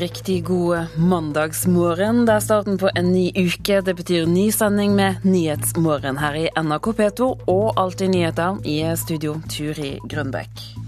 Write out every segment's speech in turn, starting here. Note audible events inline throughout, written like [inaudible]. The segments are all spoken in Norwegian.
Riktig god mandagsmorgen. Det er starten på en ny uke. Det betyr ny sending med Nyhetsmorgen her i NRK P2 og Alltid nyheter i studio Turi Grønbekk.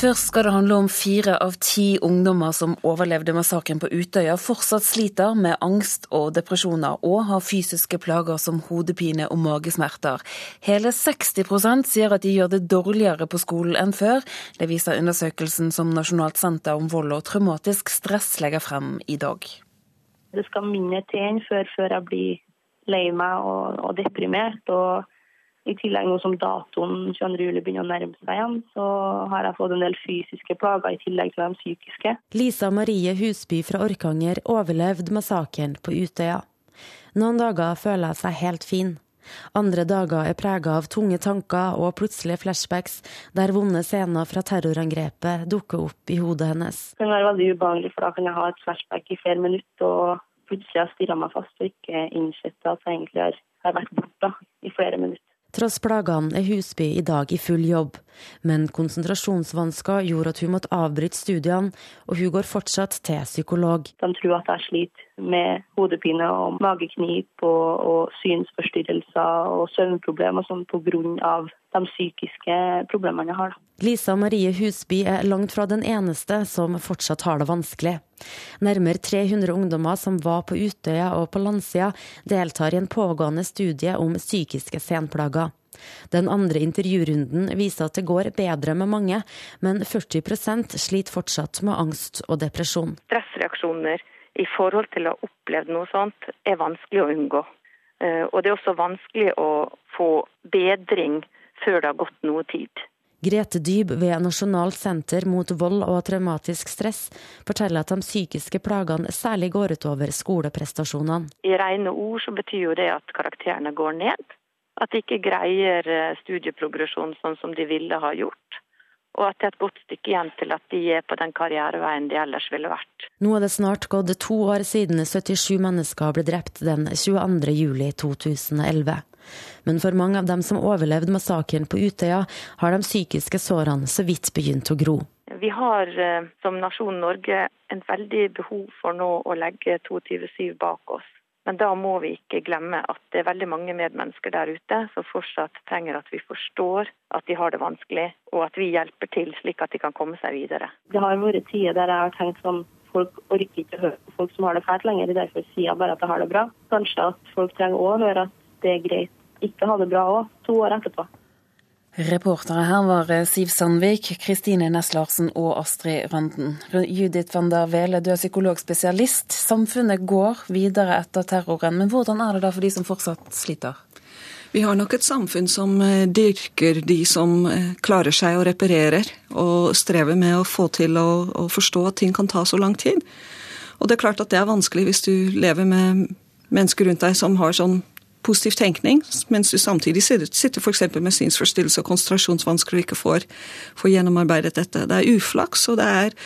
Først skal det handle om fire av ti ungdommer som overlevde massakren på Utøya, fortsatt sliter med angst og depresjoner, og har fysiske plager som hodepine og magesmerter. Hele 60% sier at de gjør det dårligere på skolen enn før. Det viser undersøkelsen som Nasjonalt senter om vold og traumatisk stress legger frem i dag. Det skal mindre til enn før, før jeg blir lei meg og, og deprimert. og i tillegg nå som datoen 22. juli begynner å nærme seg igjen, så har jeg fått en del fysiske plager i tillegg til de psykiske. Lisa Marie Husby fra Orkanger overlevde massakren på Utøya. Noen dager føler jeg seg helt fin. Andre dager er prega av tunge tanker og plutselige flashbacks der vonde scener fra terrorangrepet dukker opp i hodet hennes. Det kan være veldig ubehagelig, for da kan jeg ha et flashback i flere minutter og plutselig har stirra meg fast og ikke innsett at jeg egentlig har, vært borte i flere minutter. Tross plagene er Husby i dag i full jobb, men konsentrasjonsvansker gjorde at hun måtte avbryte studiene, og hun går fortsatt til psykolog. De tror at jeg sliter med hodepine og mageknip og, og synsforstyrrelser og søvnproblemer sånn pga. de psykiske problemene jeg har. Lisa Marie Husby er langt fra den eneste som fortsatt har det vanskelig. Nærmere 300 ungdommer som var på Utøya og på landsida, deltar i en pågående studie om psykiske senplager. Den andre intervjurunden viser at det går bedre med mange, men 40% sliter fortsatt med angst og depresjon. Stressreaksjoner i forhold til å ha opplevd noe sånt, er vanskelig å unngå. Eh, og det er også vanskelig å få bedring før det har gått noe tid. Grete Dyb ved Nasjonalt senter mot vold og traumatisk stress forteller at de psykiske plagene særlig går utover skoleprestasjonene. I rene ord så betyr jo det at karakterene går ned. At de ikke greier studieprogresjonen studieprogresjon sånn som de ville ha gjort og at det er et godt stykke igjen til at de er på den karriereveien de ellers ville vært. Nå er det snart gått to år siden 77 mennesker ble drept den 22. juli 2011. Men for mange av dem som overlevde massakren på Utøya, har de psykiske sårene så vidt begynt å gro. Vi har eh, som nasjon Norge en veldig behov for nå å legge 22.7 bak oss. Men da må vi ikke glemme at det er veldig mange medmennesker der ute som fortsatt trenger at vi forstår at de har det vanskelig, og at vi hjelper til slik at de kan komme seg videre. Det har vært tider der jeg har tenkt sånn folk orker ikke å høre på folk som har det fælt lenger, derfor sier jeg bare at jeg har det bra. Kanskje at folk trenger å høre at det er greit ikke å ha det bra òg, to år etterpå. Reportere her var eh, Siv Sandvik, Kristine Næss Larsen og Astrid Randen. Judith van der Vele, du er psykologspesialist. Samfunnet går videre etter terroren, men hvordan er det da for de som fortsatt sliter? Vi har nok et samfunn som eh, dyrker de som eh, klarer seg og reparerer, og strever med å få til å, å forstå at ting kan ta så lang tid. Og det er klart at det er vanskelig hvis du lever med mennesker rundt deg som har sånn positiv tenkning, mens du samtidig sitter f.eks. med synsforstyrrelse og konsentrasjonsvansker og ikke får, får, gjennomarbeidet dette. Det er uflaks, og det er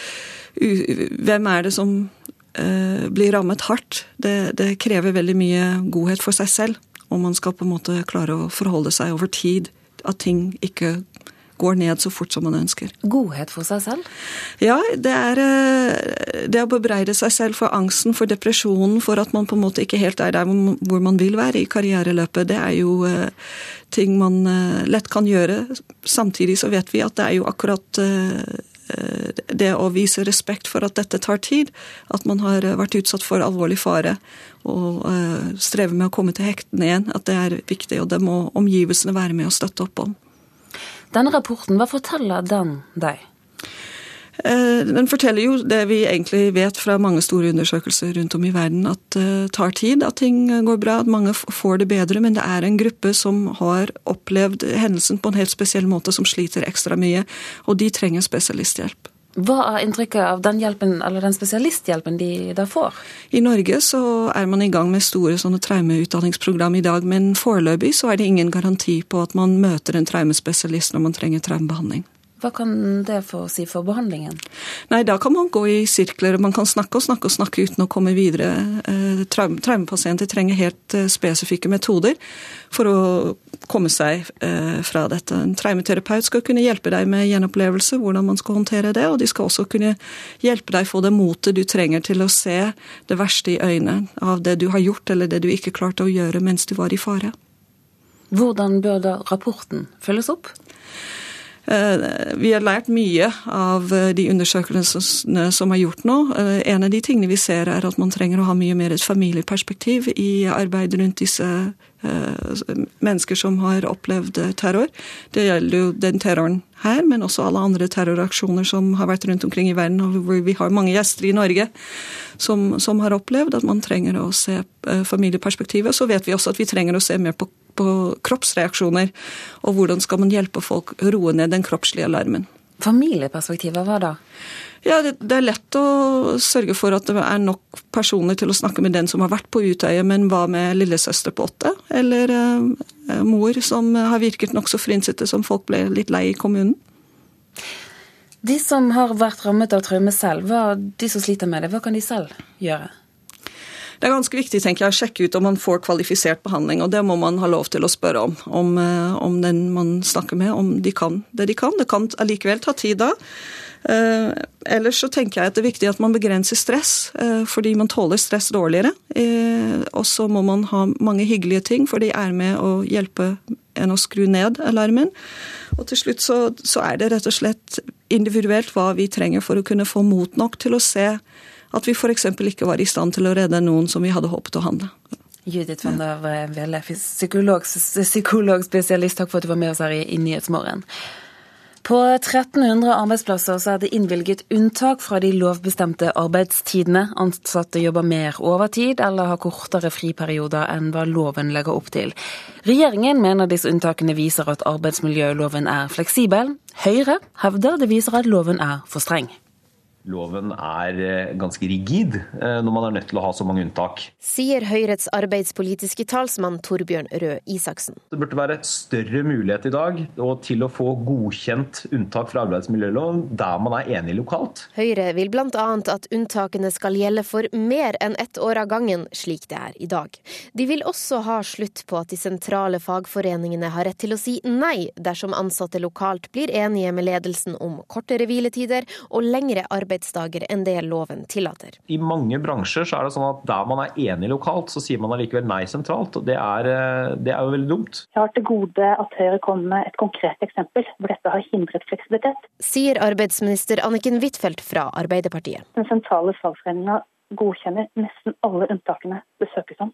Hvem er det som uh, blir rammet hardt? Det, det, krever veldig mye godhet for seg selv om man skal på en måte klare å forholde seg over tid. At ting ikke går ned så fort som man ønsker. Godhet for seg selv? Ja, det er eh, det å bebreide seg selv for angsten, for depresjonen, for at man på en måte ikke helt er der hvor man vil være i karriereløpet. Det er jo eh, ting man eh, lett kan gjøre. Samtidig så vet vi at det er jo akkurat det å vise respekt for at dette tar tid, at man har vært utsatt for alvorlig fare og strever med å komme til hektene igjen, at det er viktig. Og det må omgivelsene være med å støtte opp om. Denne rapporten, hva forteller den deg? Eh, den forteller jo det vi egentlig vet fra mange store undersøkelser rundt om i verden, at det tar tid, at ting går bra, at mange får det bedre. Men det er en gruppe som har opplevd hendelsen på en helt spesiell måte, som sliter ekstra mye. Og de trenger spesialisthjelp. Hva er inntrykket av den hjelpen, eller den spesialisthjelpen de da får? I Norge så er man i gang med store sånne traumeutdanningsprogram i dag, men foreløpig så er det ingen garanti på at man møter en traumespesialist når man trenger traumebehandling. Hva kan det få si for behandlingen? Nei, Da kan man gå i sirkler. Man kan snakke og snakke og snakke uten å komme videre. Eh, traumepasienter trenger helt eh, spesifikke metoder for å komme seg eh, fra dette. En traumeterapeut skal kunne hjelpe deg med gjenopplevelse, hvordan man skal håndtere det. Og de skal også kunne hjelpe deg få det motet du trenger til å se det verste i øynene av det du har gjort eller det du ikke klarte å gjøre mens du var i fare. Hvordan bør da rapporten følges opp? Eh, vi har lært mye av eh, de undersøkelsene som er gjort nå. Eh, en av de tingene vi ser, er at man trenger å ha mye mer et familieperspektiv i arbeidet rundt disse mennesker som har opplevd terror. Det gjelder jo den terroren her, men også alle andre terroraksjoner som har vært rundt omkring i verden, og hvor vi har mange gjester i Norge som, som har opplevd at man trenger å se familieperspektivet. Så vet vi også at vi trenger å se mer på på kroppsreaksjoner. Og hvordan skal man hjelpe folk å roe ned den kroppslige alarmen. Familieperspektivet, hva da? Ja, det, det, er lett å sørge for at det er nok personer til å snakke med den som har vært på Utøya, men hva med lillesøster på åtte? Eller eh, mor som har virket nokså frynsete, som folk ble litt lei i kommunen? De som har vært rammet av traume selv, hva, de som sliter med det, hva kan de selv gjøre? Det er ganske viktig tenker jeg, å sjekke ut om man får kvalifisert behandling, og det må man ha lov til å spørre om. Om, eh, om den man snakker med, om de kan det de kan. Det kan allikevel ta tid da. Eh, ellers så tenker jeg at det er viktig at man begrenser stress, eh, fordi man tåler stress dårligere. Eh, og så må man ha mange hyggelige ting, for de er med å hjelpe en å skru ned alarmen. Og til slutt så, så er det rett og slett individuelt hva vi trenger for å kunne få mot nok til å se at vi f.eks. ikke var i stand til å redde noen som vi hadde håpet å handle. Judith van der Welle, psykolog, psykologspesialist, takk for at du var med oss her i, i Nyhetsmorgen. På 1300 arbeidsplasser så er det innvilget unntak fra de lovbestemte arbeidstidene. Ansatte jobber mer overtid eller har kortere friperioder enn hva loven legger opp til. Regjeringen mener disse unntakene viser at arbeidsmiljøloven er fleksibel. Høyre hevder det viser at loven er for streng loven er eh, ganske rigid eh, når man er nødt til å ha så mange unntak. Sier Høyrets arbeidspolitiske talsmann Torbjørn Røe Isaksen. Det burde være større mulighet i dag til å få godkjent unntak fra arbeidsmiljøloven der man er enig lokalt. Høyre vil bl.a. at unntakene skal gjelde for mer enn ett år av gangen, slik det er i dag. De vil også ha slutt på at de sentrale fagforeningene har rett til å si nei dersom ansatte lokalt blir enige med ledelsen om kortere hviletider og lengre arbeid arbeidsdager enn det loven tillater. I mange bransjer så er det sånn at der man er enig lokalt, så sier man allikevel nei sentralt. og det er, eh, det er jo veldig dumt. Jeg har til gode at Høyre kommer med et konkret eksempel hvor dette har hindret fleksibilitet. Sier arbeidsminister Anniken Huitfeldt fra Arbeiderpartiet. Den sentrale fagforeninga godkjenner nesten alle unntakene det søkes om.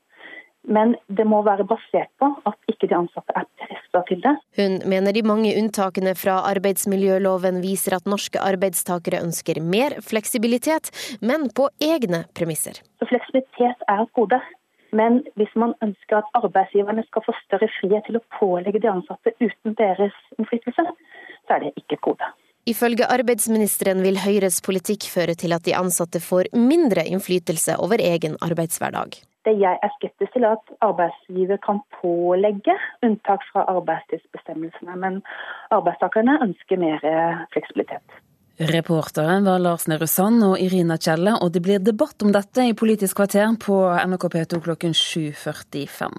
Men det må være basert på at ikke de ansatte er pressa til det. Hun mener de mange unntakene fra arbeidsmiljøloven viser at norske arbeidstakere ønsker mer fleksibilitet, men på egne premisser. Så fleksibilitet er et gode. Men hvis man ønsker at arbeidsgiverne skal få større frihet til å pålegge de ansatte uten deres innflytelse, så er det ikke et gode. Ifølge arbeidsministeren vil Høyres politikk føre til at de ansatte får mindre innflytelse over egen arbeidshverdag. Det jeg er skeptisk til, er at arbeidsgiver kan pålegge unntak fra arbeidstidsbestemmelsene, men arbeidstakerne ønsker mer fleksibilitet. Reporteren var Lars Nehru Sand og Irina Kjelle, og det blir debatt om dette i Politisk kvarter på NRK P2 klokken 7.45.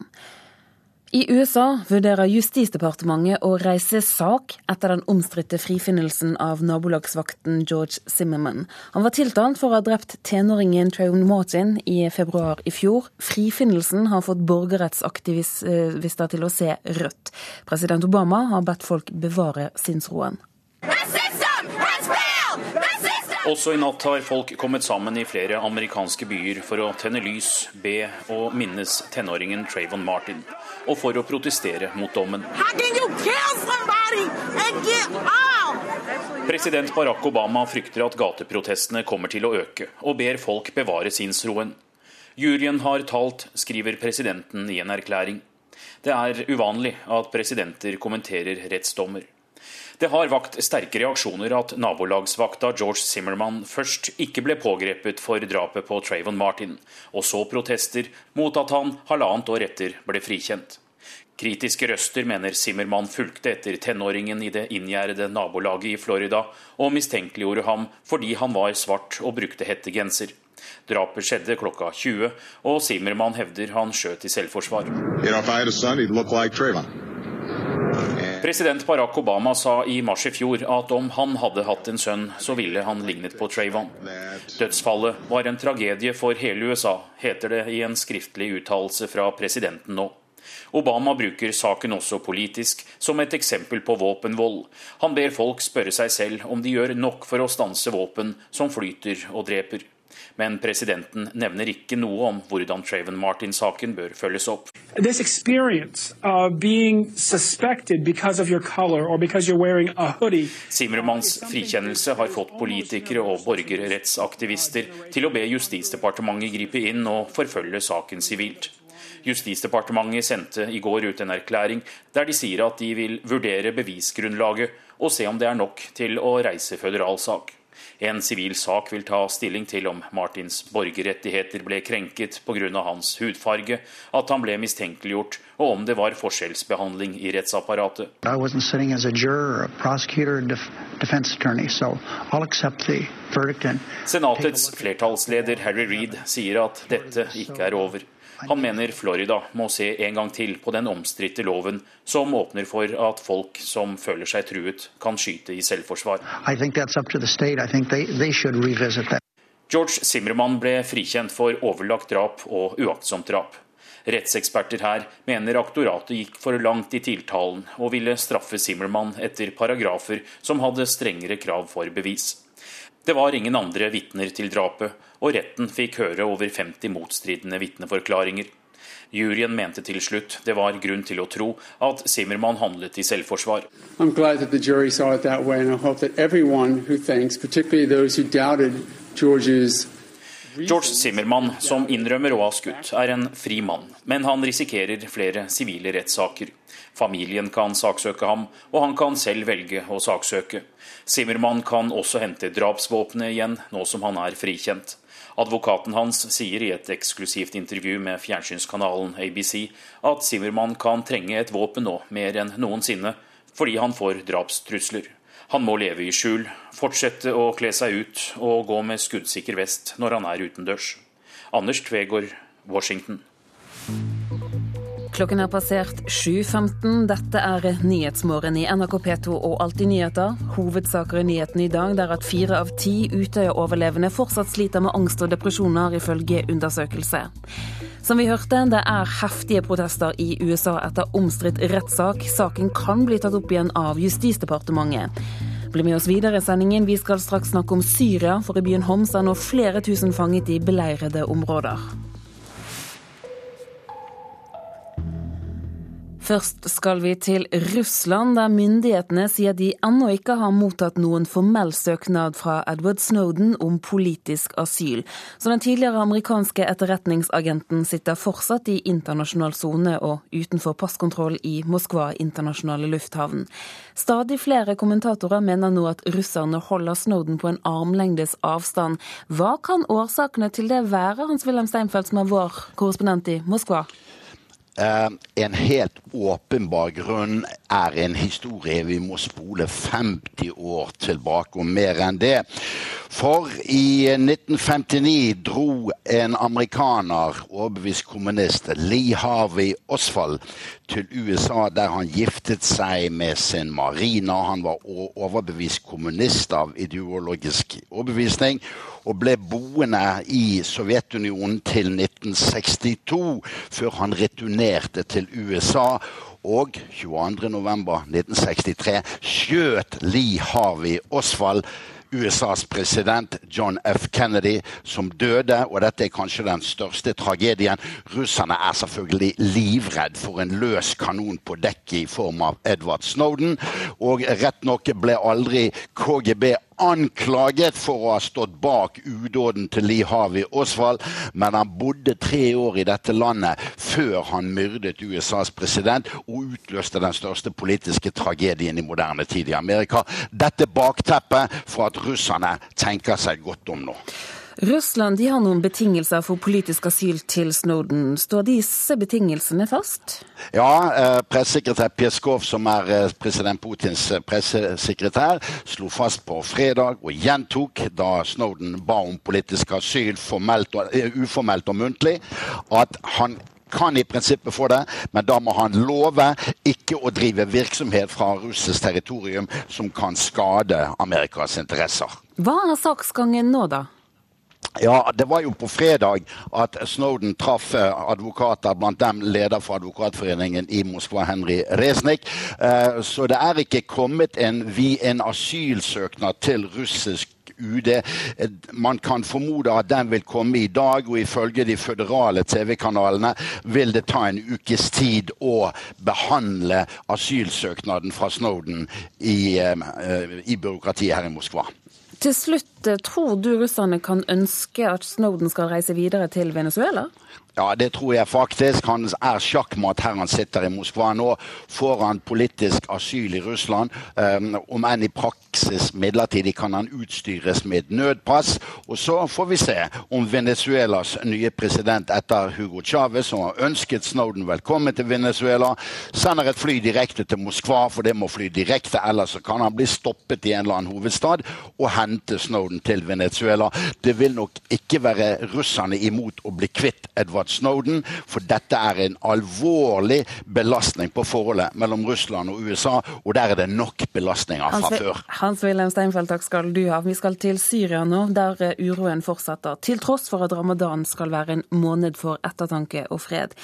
I USA vurderer Justisdepartementet å reise sak etter den omstridte frifinnelsen av nabolagsvakten George Zimmerman. Han var tiltalt for å ha drept tenåringen Trayvon Martin i februar i fjor. Frifinnelsen har fått borgerrettsaktivister til å se rødt. President Obama har bedt folk bevare sinnsroen. Også i natt har folk kommet sammen i flere amerikanske byer for å tenne lys, be og minnes tenåringen Trayvon Martin og for å protestere mot dommen. President Barack Obama frykter at gateprotestene kommer til å øke, og ber folk bevare sinnsroen. Juryen har talt, skriver presidenten i en erklæring. Det er uvanlig at presidenter kommenterer rettsdommer. Det har vakt sterke reaksjoner at nabolagsvakta George Zimmerman først ikke ble pågrepet for drapet på Trayvon Martin, og så protester mot at han halvannet år etter ble frikjent. Kritiske røster mener Zimmerman fulgte etter tenåringen i det inngjerdede nabolaget i Florida og mistenkeliggjorde ham fordi han var svart og brukte hettegenser. Drapet skjedde klokka 20, og Zimmerman hevder han skjøt i selvforsvar. You know, President Barack Obama sa i mars i fjor at om han hadde hatt en sønn, så ville han lignet på Trayvon. Dødsfallet var en tragedie for hele USA, heter det i en skriftlig uttalelse fra presidenten nå. Obama bruker saken også politisk, som et eksempel på våpenvold. Han ber folk spørre seg selv om de gjør nok for å stanse våpen som flyter og dreper. Men presidenten nevner ikke noe om hvordan Traven Martin-saken bør følges opp. Zimmermanns frikjennelse har fått politikere og borgerrettsaktivister til å be Justisdepartementet gripe inn og forfølge saken sivilt. Justisdepartementet sendte i går ut en erklæring der de sier at de vil vurdere bevisgrunnlaget og se om det er nok til å reise føderal sak. En sivil sak vil ta stilling til om Martins borgerrettigheter ble krenket pga. hans hudfarge, at han ble mistenkeliggjort, og om det var forskjellsbehandling i rettsapparatet. Senatets flertallsleder Harry Reed sier at dette ikke er over. Han mener Florida må se en gang til på den omstridte loven som åpner for at folk som føler seg truet, kan skyte i selvforsvar. George Zimmermann ble frikjent for overlagt drap og uaktsomt drap. Rettseksperter her mener aktoratet gikk for langt i tiltalen og ville straffe Zimmermann etter paragrafer som hadde strengere krav for bevis. Det var ingen andre vitner til drapet, og retten fikk høre over 50 motstridende vitneforklaringer. Juryen mente til slutt det var grunn til å tro at Zimmermann handlet i selvforsvar. George Zimmermann, som innrømmer å ha skutt, er en fri mann, men han risikerer flere sivile rettssaker. Familien kan saksøke ham, og han kan selv velge å saksøke. Zimmermann kan også hente drapsvåpenet igjen, nå som han er frikjent. Advokaten hans sier i et eksklusivt intervju med fjernsynskanalen ABC at Zimmermann kan trenge et våpen nå mer enn noensinne, fordi han får drapstrusler. Han må leve i skjul, fortsette å kle seg ut og gå med skuddsikker vest når han er utendørs. Anders Tvegård, Washington. Klokken er passert 7.15. Dette er Nyhetsmorgen i NRK P2 og Alltid nyheter. Hovedsaker i nyhetene i dag er at fire av ti Utøya-overlevende fortsatt sliter med angst og depresjoner, ifølge undersøkelse. Som vi hørte, det er heftige protester i USA etter omstridt rettssak. Saken kan bli tatt opp igjen av Justisdepartementet. Bli med oss videre i sendingen. Vi skal straks snakke om Syria, for i byen Homs er nå flere tusen fanget i beleirede områder. Først skal vi til Russland, der myndighetene sier de ennå ikke har mottatt noen formell søknad fra Edward Snowden om politisk asyl. Så den tidligere amerikanske etterretningsagenten sitter fortsatt i internasjonal sone og utenfor passkontroll i Moskva internasjonale lufthavn. Stadig flere kommentatorer mener nå at russerne holder Snowden på en armlengdes avstand. Hva kan årsakene til det være, Hans-Wilhelm Steinfeld, som er vår korrespondent i Moskva? Eh, en helt åpenbar grunn er en historie vi må spole 50 år tilbake, og mer enn det. For i 1959 dro en amerikaner, overbevist kommunist, Lee Harvey Oswald, til USA, der han giftet seg med sin marina. Han var overbevist kommunist av ideologisk overbevisning og ble boende i Sovjetunionen til 1962, før han returnerte til USA. Og 22.11.1963 skjøt Lee Harvey Oswald USAs president John F. Kennedy som døde, og dette er kanskje den største tragedien. Russerne er selvfølgelig livredd for en løs kanon på dekket i form av Edward Snowden, og rett nok ble aldri KGB anklaget for å ha stått bak udåden til Lee Harvey Oswald, men han bodde tre år i dette landet før han myrdet USAs president og utløste den største politiske tragedien i moderne tid i Amerika. Dette bakteppet for at russerne tenker seg godt om nå. Russland de har noen betingelser for politisk asyl til Snowden. Står disse betingelsene fast? Ja, eh, pressesekretær Peskov, som er eh, president Putins eh, pressesekretær, slo fast på fredag og gjentok da Snowden ba om politisk asyl formelt og, uformelt og muntlig, at han kan i prinsippet få det, men da må han love ikke å drive virksomhet fra russisk territorium som kan skade Amerikas interesser. Hva er saksgangen nå, da? Ja, Det var jo på fredag at Snowden traff eh, advokater, blant dem leder for advokatforeningen i Moskva, Henry Resnik. Eh, så det er ikke kommet en, en asylsøknad til russisk UD. Eh, man kan formode at den vil komme i dag, og ifølge de føderale TV-kanalene vil det ta en ukes tid å behandle asylsøknaden fra Snowden i, i byråkratiet her i Moskva. Til slutt, eh, tror du russerne kan ønske at Snowden skal reise videre til Venezuela? Ja, det tror jeg faktisk. Han er sjakkmatt her han sitter i Moskva. Nå får han politisk asyl i Russland. Um, om enn i praksis midlertidig kan han utstyres med et nødpass. Og så får vi se om Venezuelas nye president etter Hugo Chávez, som har ønsket Snowden velkommen til Venezuela, sender et fly direkte til Moskva, for det må fly direkte, ellers kan han bli stoppet i en eller annen hovedstad og hente Snowden til Venezuela. Det vil nok ikke være russerne imot å bli kvitt Edvard Edward Snowden, for dette er en alvorlig belastning på forholdet mellom Russland og USA, og der er det nok belastninger fra Hans, før. Hans-Wilhelm Steinfeld, takk skal du ha. Vi skal til Syria nå, der eh, uroen fortsetter, til tross for at ramadan skal være en måned for ettertanke og fred.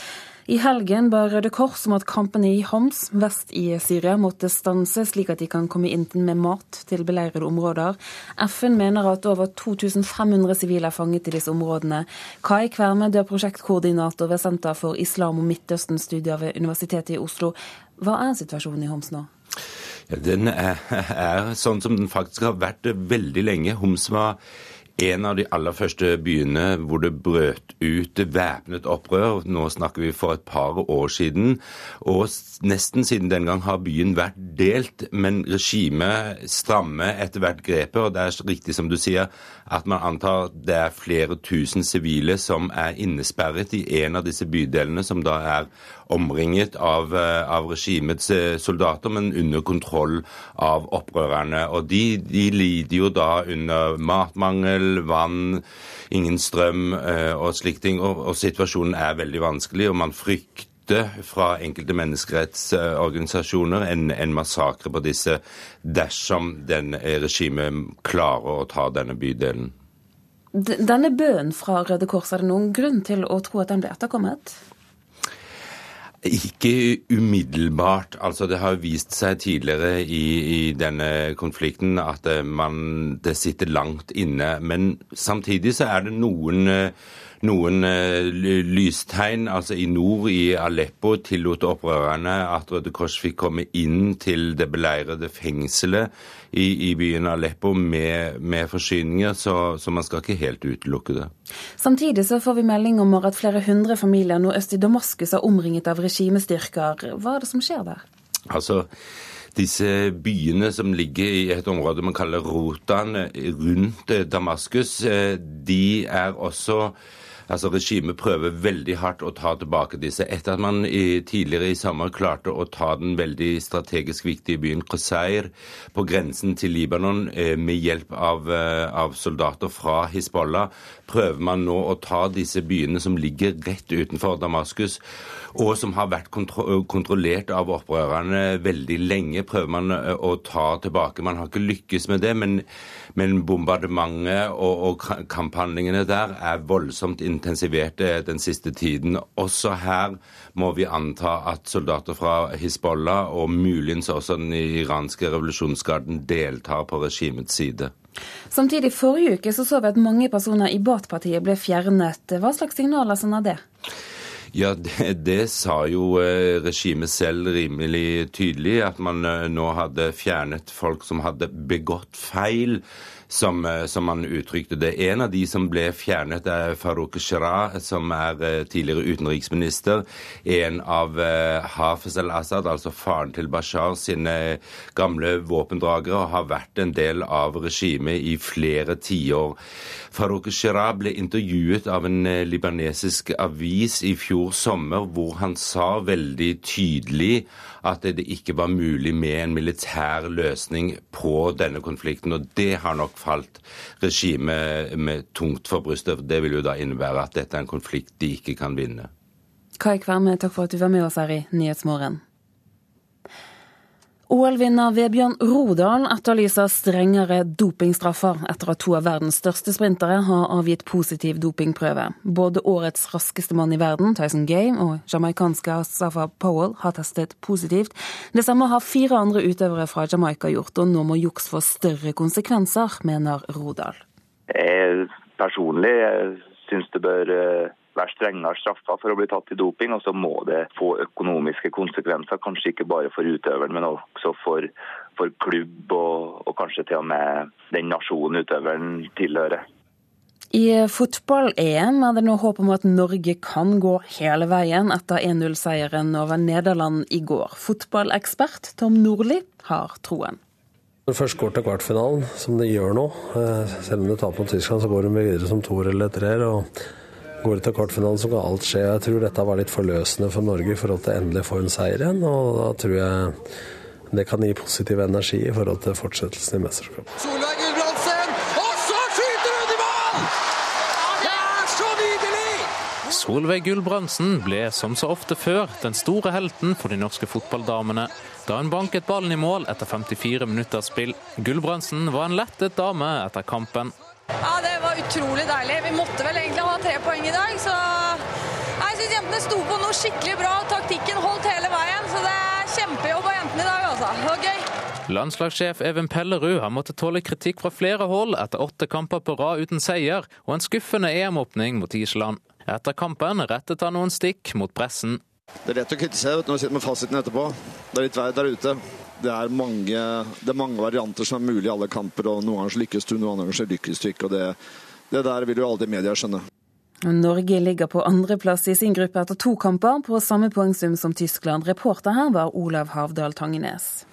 I helgen ba Røde Kors om at kampene i Homs vest i Syria måtte stanse, slik at de kan komme inn med mat til beleirede områder. FN mener at over 2500 sivile er fanget i disse områdene. Kai Kverme, du er prosjektkoordinator ved Senter for islam- og Midtøsten-studier ved Universitetet i Oslo. Hva er situasjonen i Homs nå? Den er, er, sånn som den faktisk har vært veldig lenge. Homs var en av de aller første byene hvor det brøt ut væpnet opprør. Nå snakker vi for et par år siden. Og nesten siden den gang har byen vært delt, men regimet strammer etter hvert grepet. Og det er riktig som du sier, at man antar det er flere tusen sivile som er innesperret i en av disse bydelene, som da er omringet av, eh, av regimets eh, soldater, men under kontroll av opprørerne. Og de, de lider jo da under matmangel, vann, ingen strøm eh, og slike ting. Og, og situasjonen er veldig vanskelig, og man frykter fra enkelte menneskerettsorganisasjoner en, en massakre på disse dersom den regimet klarer å ta denne bydelen. Denne bønnen fra Røde Kors, er det noen grunn til å tro at den ble etterkommet? Ikke umiddelbart. Altså, det har vist seg tidligere i, i denne konflikten at eh, man, det sitter langt inne. Men samtidig så er det noen uh, noen eh, lystegn. Altså I nord, i Aleppo, tillot opprørerne at Røde Kors fikk komme inn til det beleirede fengselet i, i byen Aleppo med, med forsyninger, så, så, man skal ikke helt utelukke det. Samtidig så får vi melding om at flere hundre familier nå øst i Damaskus er omringet av regimestyrker. Hva er det som skjer der? Altså, disse byene som ligger i et område man kaller Rotan rundt Damaskus, eh, de er også Altså Regimet prøver veldig hardt å ta tilbake disse. Etter at man i, tidligere i sommer klarte å ta den veldig strategisk viktige byen Qusair på grensen til Libanon eh, med hjelp av, eh, av, soldater fra Hizbollah, prøver man nå å ta disse byene som ligger rett utenfor Damaskus, og som har vært kontro kontrollert av opprørerne veldig lenge, prøver man eh, å ta tilbake. Man har ikke lykkes med det, men, men bombardementet og, og kamphandlingene der er voldsomt intensiverte den siste tiden. Også her må vi anta at soldater fra Hizbollah og muligens også den iranske revolusjonsgarden deltar på regimets side. Samtidig forrige uke så, så vi at mange personer i Baath-partiet ble fjernet. Hva slags signaler sender det? Ja, det, det, sa jo eh, regimet selv rimelig tydelig, at man eh, nå hadde fjernet folk som hadde begått feil som, eh, som han uttrykte det. En av de som ble fjernet, er Farouk Shira, som er eh, tidligere utenriksminister. En av Hafez al-Assad, altså faren til Bashar sine gamle våpendragere, har vært en del av regimet i flere tiår. Farouk Shira ble intervjuet av en libanesisk avis i fjor sommer, hvor han sa veldig tydelig at det ikke var mulig med en militær løsning på denne konflikten. Og det har nok falt regimet med tungt for brystet. Det vil jo da innebære at dette er en konflikt de ikke kan vinne. Kai Kverme, takk for at du var med oss her i Nyhetsmorgen. OL-vinner Vebjørn Rodal etterlyser strengere dopingstraffer etter at to av verdens største sprintere har avgitt positiv dopingprøve. Både årets raskeste mann i verden, Tyson Gay, og jamaicanske Safa Powell har testet positivt. Det samme har fire andre utøvere fra Jamaica gjort, og nå må juks få større konsekvenser, mener Rodal. Jeg personlig syns det bør eh, være strengere straffer for å bli tatt i doping. Og så må det få økonomiske konsekvenser, kanskje ikke bare for utøveren, men også for, for klubb og, og kanskje til og med den nasjonen utøveren tilhører. I fotball-EM er det nå håp om at Norge kan gå hele veien etter 1-0-seieren over Nederland i går. Fotballekspert Tom Nordli har troen. Når det først går til kvartfinalen, som det gjør nå, eh, selv om det taper mot Tyskland, så går de videre som toer eller treer. og Går det til kvartfinalen, så kan alt skje. Jeg tror dette var litt forløsende for Norge i forhold til endelig å få en seier igjen. Og da tror jeg det kan gi positiv energi i forhold til fortsettelsen i mesterskapet. Solveig Gulbrandsen, og så skyter hun i mål! Det er så nydelig! Solveig Gulbrandsen ble som så ofte før den store helten for de norske fotballdamene. Da hun banket ballen i mål etter 54 minutters spill. Gulbrandsen var en lettet dame etter kampen. Ja, Det var utrolig deilig. Vi måtte vel egentlig ha tre poeng i dag. så Jeg syns jentene sto på noe skikkelig bra. Taktikken holdt hele veien. Så det er kjempejobb av jentene i dag, altså. Det var gøy. Landslagssjef Even Pellerud har måttet tåle kritikk fra flere hold etter åtte kamper på rad uten seier og en skuffende EM-åpning mot Island. Etter kampen rettet han noen stikk mot pressen. Det er lett å kritisere når du sitter med fasiten etterpå. Det er litt vei der ute det er, mange, det er mange varianter som er mulig i alle kamper. og Noen ganger lykkes du, noen ganger lykkes du ikke. og Det, det der vil jo aldri media skjønne. Norge ligger på andreplass i sin gruppe etter to kamper, på samme poengsum som Tyskland. Reporter her var Olav Havdal Tangenes.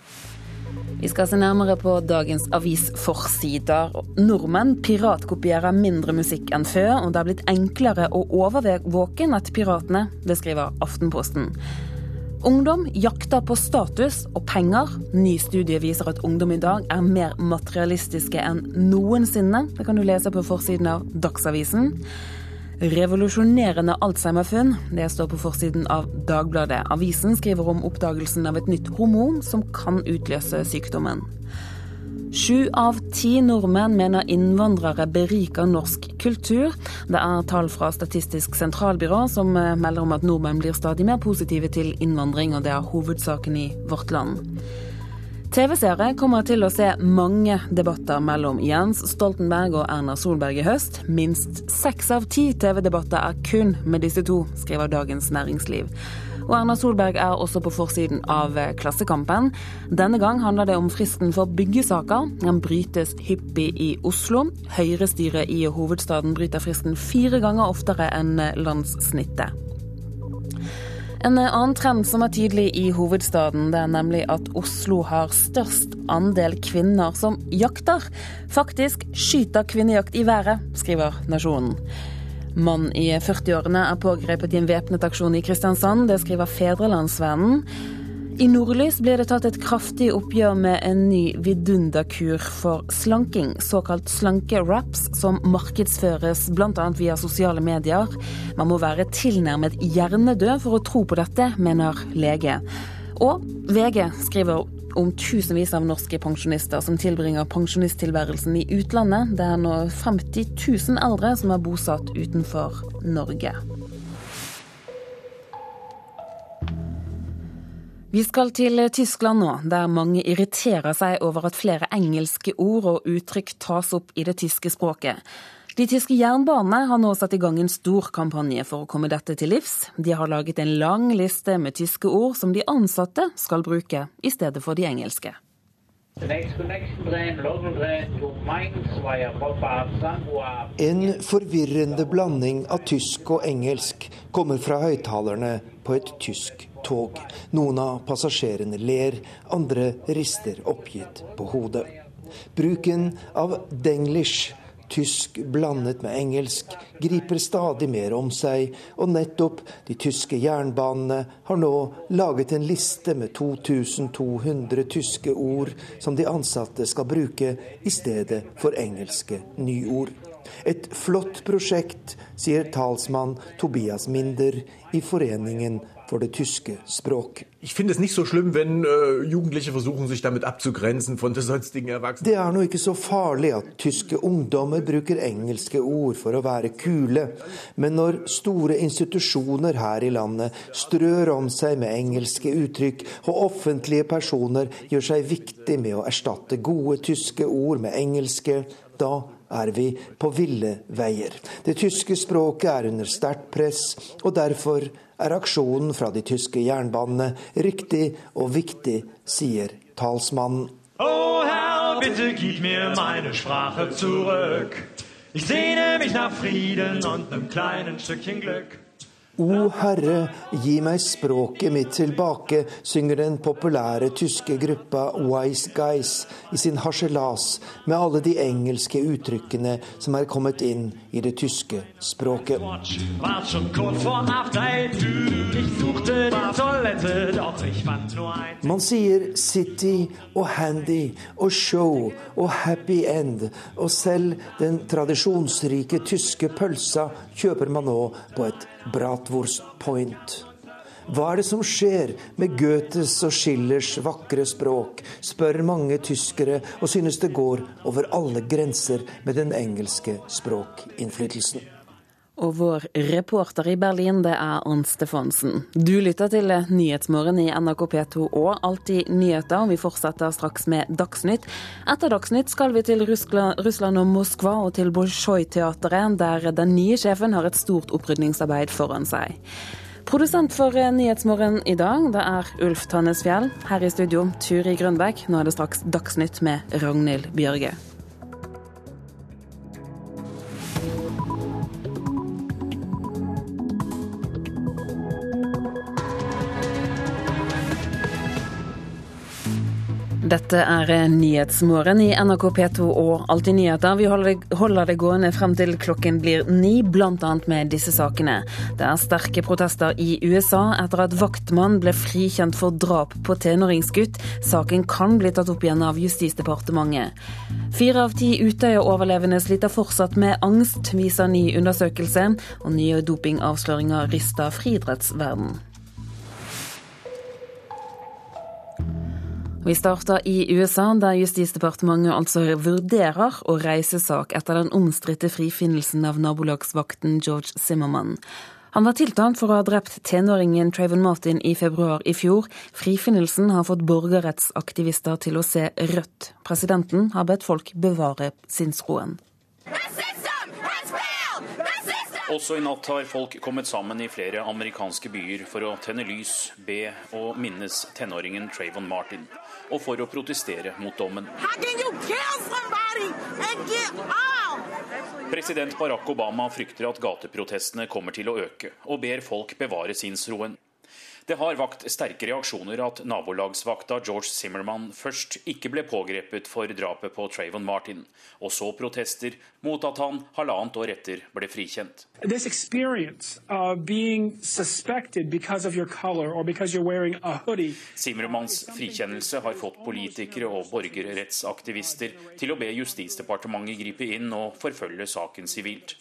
Vi skal se nærmere på dagens avisforsider. Nordmenn piratkopierer mindre musikk enn før, og det er blitt enklere å overvåke nettpiratene. Det skriver Aftenposten. Ungdom jakter på status og penger. Ny studie viser at ungdom i dag er mer materialistiske enn noensinne. Det kan du lese på forsiden av Dagsavisen. Revolusjonerende Alzheimer-funn. Det står på forsiden av Dagbladet. Avisen skriver om oppdagelsen av et nytt hormon som kan utløse sykdommen. Sju av ti nordmenn mener innvandrere beriker norsk kultur. Det er tall fra Statistisk sentralbyrå som eh, melder om at nordmenn blir stadig mer positive til innvandring, og det er hovedsaken i vårt land. TV-seere kommer til å se mange debatter mellom Jens Stoltenberg og Erna Solberg i høst. Minst seks av ti TV-debatter er kun med disse to, skriver Dagens Næringsliv. Og Erna Solberg er også på forsiden av Klassekampen. Denne gang handler det om fristen for byggesaker. Den brytes hyppig i Oslo. Høyrestyret i hovedstaden bryter fristen fire ganger oftere enn landssnittet. En annen trend som er tydelig i hovedstaden, det er nemlig at Oslo har størst andel kvinner som jakter. Faktisk skyter kvinnejakt i været, skriver Nasjonen. Mann i 40-årene er pågrepet i en væpnet aksjon i Kristiansand. Det skriver Fedrelandsvennen. I Nordlys blir det tatt et kraftig oppgjør med en ny vidunderkur for slanking, såkalt slanke-wraps, som markedsføres bl.a. via sosiale medier. Man må være tilnærmet hjernedød for å tro på dette, mener lege. Og VG skriver om tusenvis av norske pensjonister som tilbringer pensjonisttilværelsen i utlandet. Det er nå 50 000 eldre som er bosatt utenfor Norge. Vi skal til Tyskland nå, der mange irriterer seg over at flere engelske ord og uttrykk tas opp i det tyske språket. De tyske jernbanene har nå satt i gang en stor kampanje for å komme dette til livs. De har laget en lang liste med tyske ord som de ansatte skal bruke i stedet for de engelske. En forvirrende blanding av tysk og engelsk kommer fra høyttalerne på et tysk tog. Noen av passasjerene ler, andre rister oppgitt på hodet. Bruken av denglish tysk blandet med engelsk, griper stadig mer om seg, og nettopp de tyske jernbanene har nå laget en liste med 2200 tyske ord som de ansatte skal bruke i stedet for engelske nyord. Et flott prosjekt, sier talsmann Tobias Minder i Foreningen for det tyske språk. Ich finde es nicht so schlimm, wenn äh, Jugendliche versuchen, sich damit abzugrenzen von den sonstigen Erwachsenen. Det er nå ikke så farlig at tyske ungdommer bruker engelske ord for å være kule, men når store institusjoner her i landet strør om seg med engelske uttrykk, og offentlige personer gjør seg viktig med å erstatte gode tyske ord med engelske, da er vi på ville veier. Det tyske språket er under sterkt press, og derfor er aksjonen fra de tyske jernbanene riktig og viktig, sier talsmannen. Oh Herr, bitte gib mir meine Sprache zurück. Ich sehne mich nach Frieden und einem kleinen Stückchen Glück. O Herre, gi meg språket mitt tilbake, synger den populære tyske gruppa Wise Guys i sin harselas med alle de engelske uttrykkene som er kommet inn i det tyske språket. Man sier city og handy og show og happy end, og selv den tradisjonsrike tyske pølsa kjøper man nå på et Bratwurst Point. Hva er det som skjer med Goethes og Schillers vakre språk, spør mange tyskere, og synes det går over alle grenser med den engelske språkinnflytelsen. Og vår reporter i Berlin, det er Arnt Stefansen. Du lytter til Nyhetsmorgen i NRK P2 og Alltid nyheter. og Vi fortsetter straks med Dagsnytt. Etter Dagsnytt skal vi til Russland og Moskva og til Bolsjoj-teatret, der den nye sjefen har et stort opprydningsarbeid foran seg. Produsent for Nyhetsmorgen i dag, det er Ulf Tannesfjell. Her i studio, Turi Grønbekk. Nå er det straks Dagsnytt med Ragnhild Bjørge. Dette er Nyhetsmorgen i NRK P2 og Alltid nyheter. Vi holder det gående frem til klokken blir ni, bl.a. med disse sakene. Det er sterke protester i USA etter at vaktmann ble frikjent for drap på tenåringsgutt. Saken kan bli tatt opp igjen av Justisdepartementet. Fire av ti Utøya-overlevende sliter fortsatt med angst, viser ny undersøkelse. Og nye dopingavsløringer rister friidrettsverdenen. Vi starter i USA, der Justisdepartementet altså vurderer å reise sak etter den omstridte frifinnelsen av nabolagsvakten George Zimmermann. Han var tiltalt for å ha drept tenåringen Trayvon Martin i februar i fjor. Frifinnelsen har fått borgerrettsaktivister til å se rødt. Presidenten har bedt folk bevare sinnsroen. Også i natt har folk kommet sammen i flere amerikanske byer for å tenne lys, be og minnes tenåringen Trayvon Martin og for å protestere mot dommen. President Barack Obama frykter at gateprotestene kommer til å øke, og ber folk bevare sinnsroen. Det har vakt sterke reaksjoner at nabolagsvakta George Zimmerman først ikke ble pågrepet for drapet på Trayvon Martin, og så protester mot at han halvannet år etter ble frikjent. Zimmermanns frikjennelse har fått politikere og borgerrettsaktivister til å be Justisdepartementet gripe inn og forfølge saken sivilt.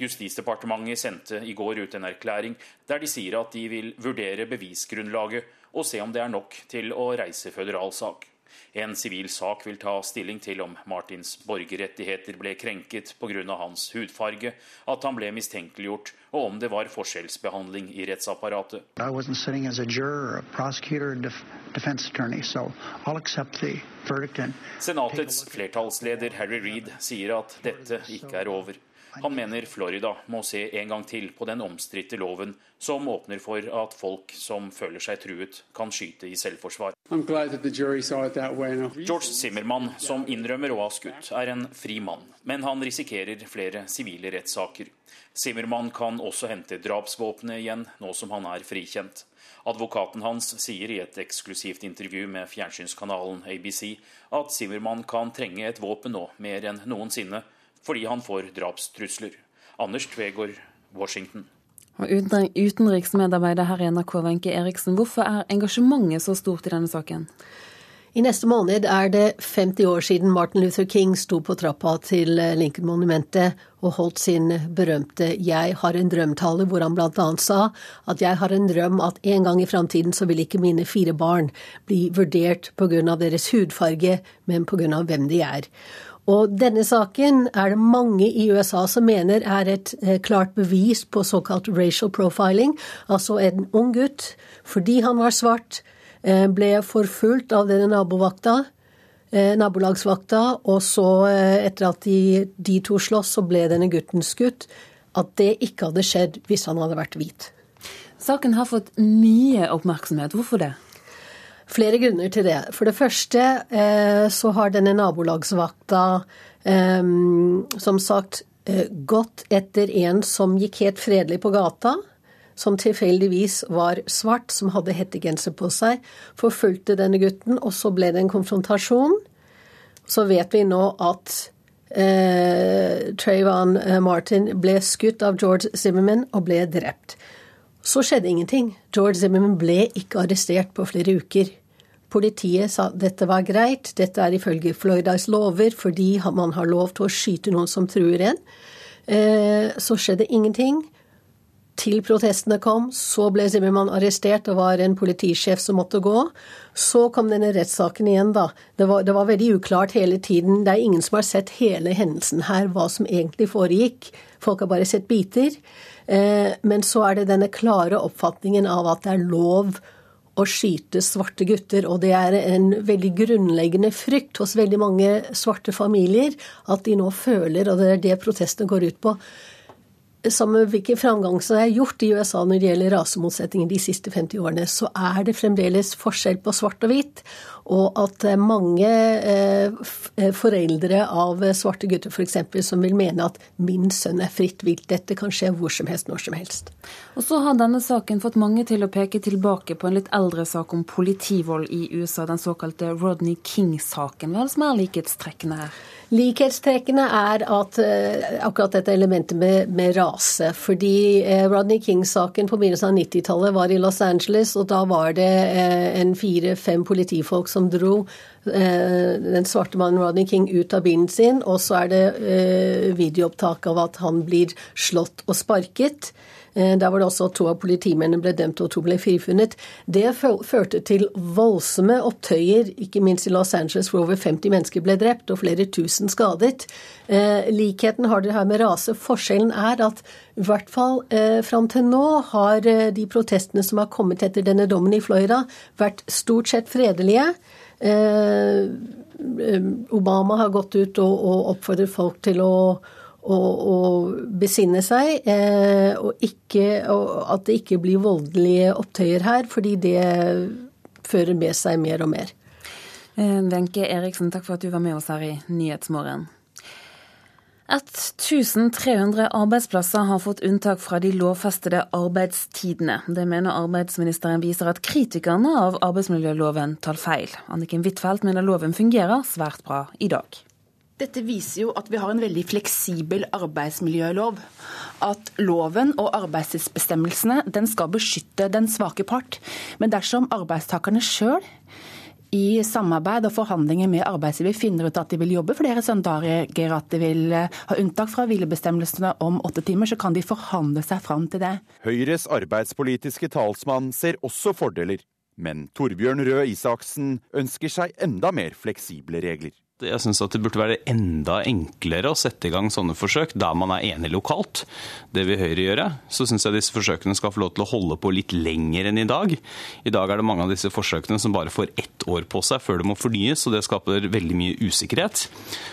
Justisdepartementet sendte i går ut en erklæring der de sier at de vil vurdere bevisgrunnlaget og se om det er nok til å reise føderal sak. En sivil sak vil ta stilling til om Martins borgerrettigheter ble krenket pga. hans hudfarge, at han ble mistenkeliggjort, og om det var forskjellsbehandling i rettsapparatet. Senatets flertallsleder Harry Reed sier at dette ikke er over. Han mener Florida må se en gang til på den omstridte loven som åpner for at folk som føler seg truet, kan skyte i selvforsvar. George Zimmermann, som innrømmer å ha skutt, er en fri mann, men han risikerer flere sivile rettssaker. Zimmermann kan også hente drapsvåpenet igjen, nå som han er frikjent. Advokaten hans sier i et eksklusivt intervju med fjernsynskanalen ABC at Zimmermann kan trenge et våpen nå mer enn noensinne, fordi han får drapstrusler. Anders Tvegård, Washington. Og Utenriksmedarbeider her i NRK, Wenche Eriksen, hvorfor er engasjementet så stort i denne saken? I neste måned er det 50 år siden Martin Luther King sto på trappa til Lincoln-monumentet og holdt sin berømte 'Jeg har en drøm'-tale, hvor han annet sa at 'jeg har en drøm at en gang i framtiden så vil ikke mine fire barn bli vurdert pga. deres hudfarge, men pga. hvem de er'. Og denne saken er det mange i USA som mener er et eh, klart bevis på såkalt racial profiling, altså en ung gutt, fordi han var svart, Eh, ble forfulgt av denne nabovakta, eh, nabolagsvakta, og så, etter at de, de to sloss, så ble denne gutten skutt. At det ikke hadde skjedd hvis han hadde vært hvit. Saken har fått mye oppmerksomhet. Hvorfor det? Flere grunner til det. For det første så har denne nabolagsvakta som sagt gått etter en som gikk helt fredelig på gata som tilfeldigvis var svart, som hadde hettegenser på seg, forfulgte denne gutten, og så ble det en konfrontasjon. Så vet vi nå at eh, Trayvon eh, Martin ble skutt av George Zimmerman og ble drept. Så skjedde ingenting. George Zimmerman ble ikke arrestert på flere uker. Politiet sa dette var greit, dette er ifølge Floridas lover fordi man har lov til å skyte noen som truer en. Eh, så skjedde ingenting til protestene kom. Så ble Zimmermann arrestert, og var en politisjef som måtte gå. Så kom denne rettssaken igjen, da. Det var, det var, veldig uklart hele tiden. Det er ingen som har sett hele hendelsen her, hva som egentlig foregikk. Folk har bare sett biter. Eh, men så er det denne klare oppfatningen av at det er lov å skyte svarte gutter. Og det er en veldig grunnleggende frykt hos veldig mange svarte familier at de nå føler, og det er det protestene går ut på, samme hvilken framgang som er gjort i USA når det gjelder rasemotsetninger de siste 50 årene, så er det fremdeles forskjell på svart og hvitt. Og at mange eh, eh foreldre av svarte gutter f.eks. som vil mene at 'min sønn er fritt vilt', dette kan skje hvor som helst, når som helst. Og så har denne saken fått mange til å peke tilbake på en litt eldre sak om politivold i USA, den såkalte Rodney King-saken. Hva er det som er likhetstrekkene her? Likhetstrekkene er at uh, akkurat dette elementet med, med rase. Fordi Rodney King-saken på begynnelsen av 90-tallet var i Los Angeles, og da var det en fire-fem politifolk som dro den svarte mannen Rodney King ut av bilen sin, og så er det videoopptak av at han blir slått og sparket. Eh, der var det også to av politimennene ble dømt og to ble frifunnet. Det førte til voldsomme opptøyer, ikke minst i Los Angeles, hvor over 50 mennesker ble drept og flere tusen skadet. Eh, likheten har det her med rase. Forskjellen er at i hvert fall eh, fram til nå har eh, de protestene som har kommet etter denne dommen i Florida, vært stort sett fredelige. Eh, Obama har gått ut og, og oppfordret folk til å å, å besinne seg, eh, og, ikke, og, at det ikke blir voldelige opptøyer her, fordi det fører med seg mer og mer. Eh, Wenche Eriksen, takk for at du var med oss her i Nyhetsmorgen. 1300 arbeidsplasser har fått unntak fra de lovfestede arbeidstidene. Det mener arbeidsministeren viser at kritikerne av arbeidsmiljøloven tar feil. Anniken Huitfeldt mener loven fungerer svært bra i dag. Dette viser jo at vi har en veldig fleksibel arbeidsmiljølov. At loven og arbeidstidsbestemmelsene den skal beskytte den svake part. Men dersom arbeidstakerne sjøl i samarbeid og forhandlinger med arbeidsgiver finner ut at de vil jobbe flere søndager, at de vil eh, ha unntak fra hvilebestemmelsene om åtte timer, så kan de forhandle seg fram til det. Høyres arbeidspolitiske talsmann ser også fordeler, men Torbjørn Røe Isaksen ønsker seg enda mer fleksible regler. Jeg syns at det burde være enda enklere å sette i gang sånne forsøk der man er enig lokalt. Det vil Høyre gjøre. Så syns jeg disse forsøkene skal få lov til å holde på litt lenger enn i dag. I dag er det mange av disse forsøkene som bare får ett år på seg før det må fornyes, og det skaper veldig mye usikkerhet.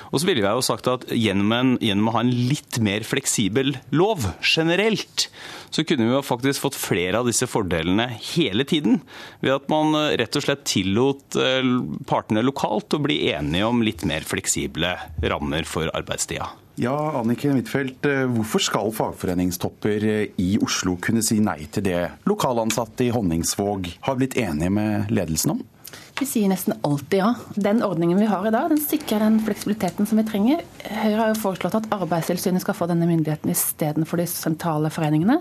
Og så ville jeg jo sagt at gjennom, en, gjennom å ha en litt mer fleksibel lov generelt, så kunne vi jo faktisk fått flere av disse fordelene hele tiden. Ved at man rett og slett tillot eh, partene lokalt å bli enige om litt mer fleksible rammer for arbeidstida. Ja, Annike Huitfeldt, eh, hvorfor skal fagforeningstopper i Oslo kunne si nei til det lokalansatte i Honningsvåg har blitt enige med ledelsen om? Vi sier nesten alltid ja. Den ordningen vi har i dag, den sikrer den fleksibiliteten som vi trenger. Høyre har jo foreslått at Arbeidstilsynet skal få denne myndigheten istedenfor de sentrale foreningene.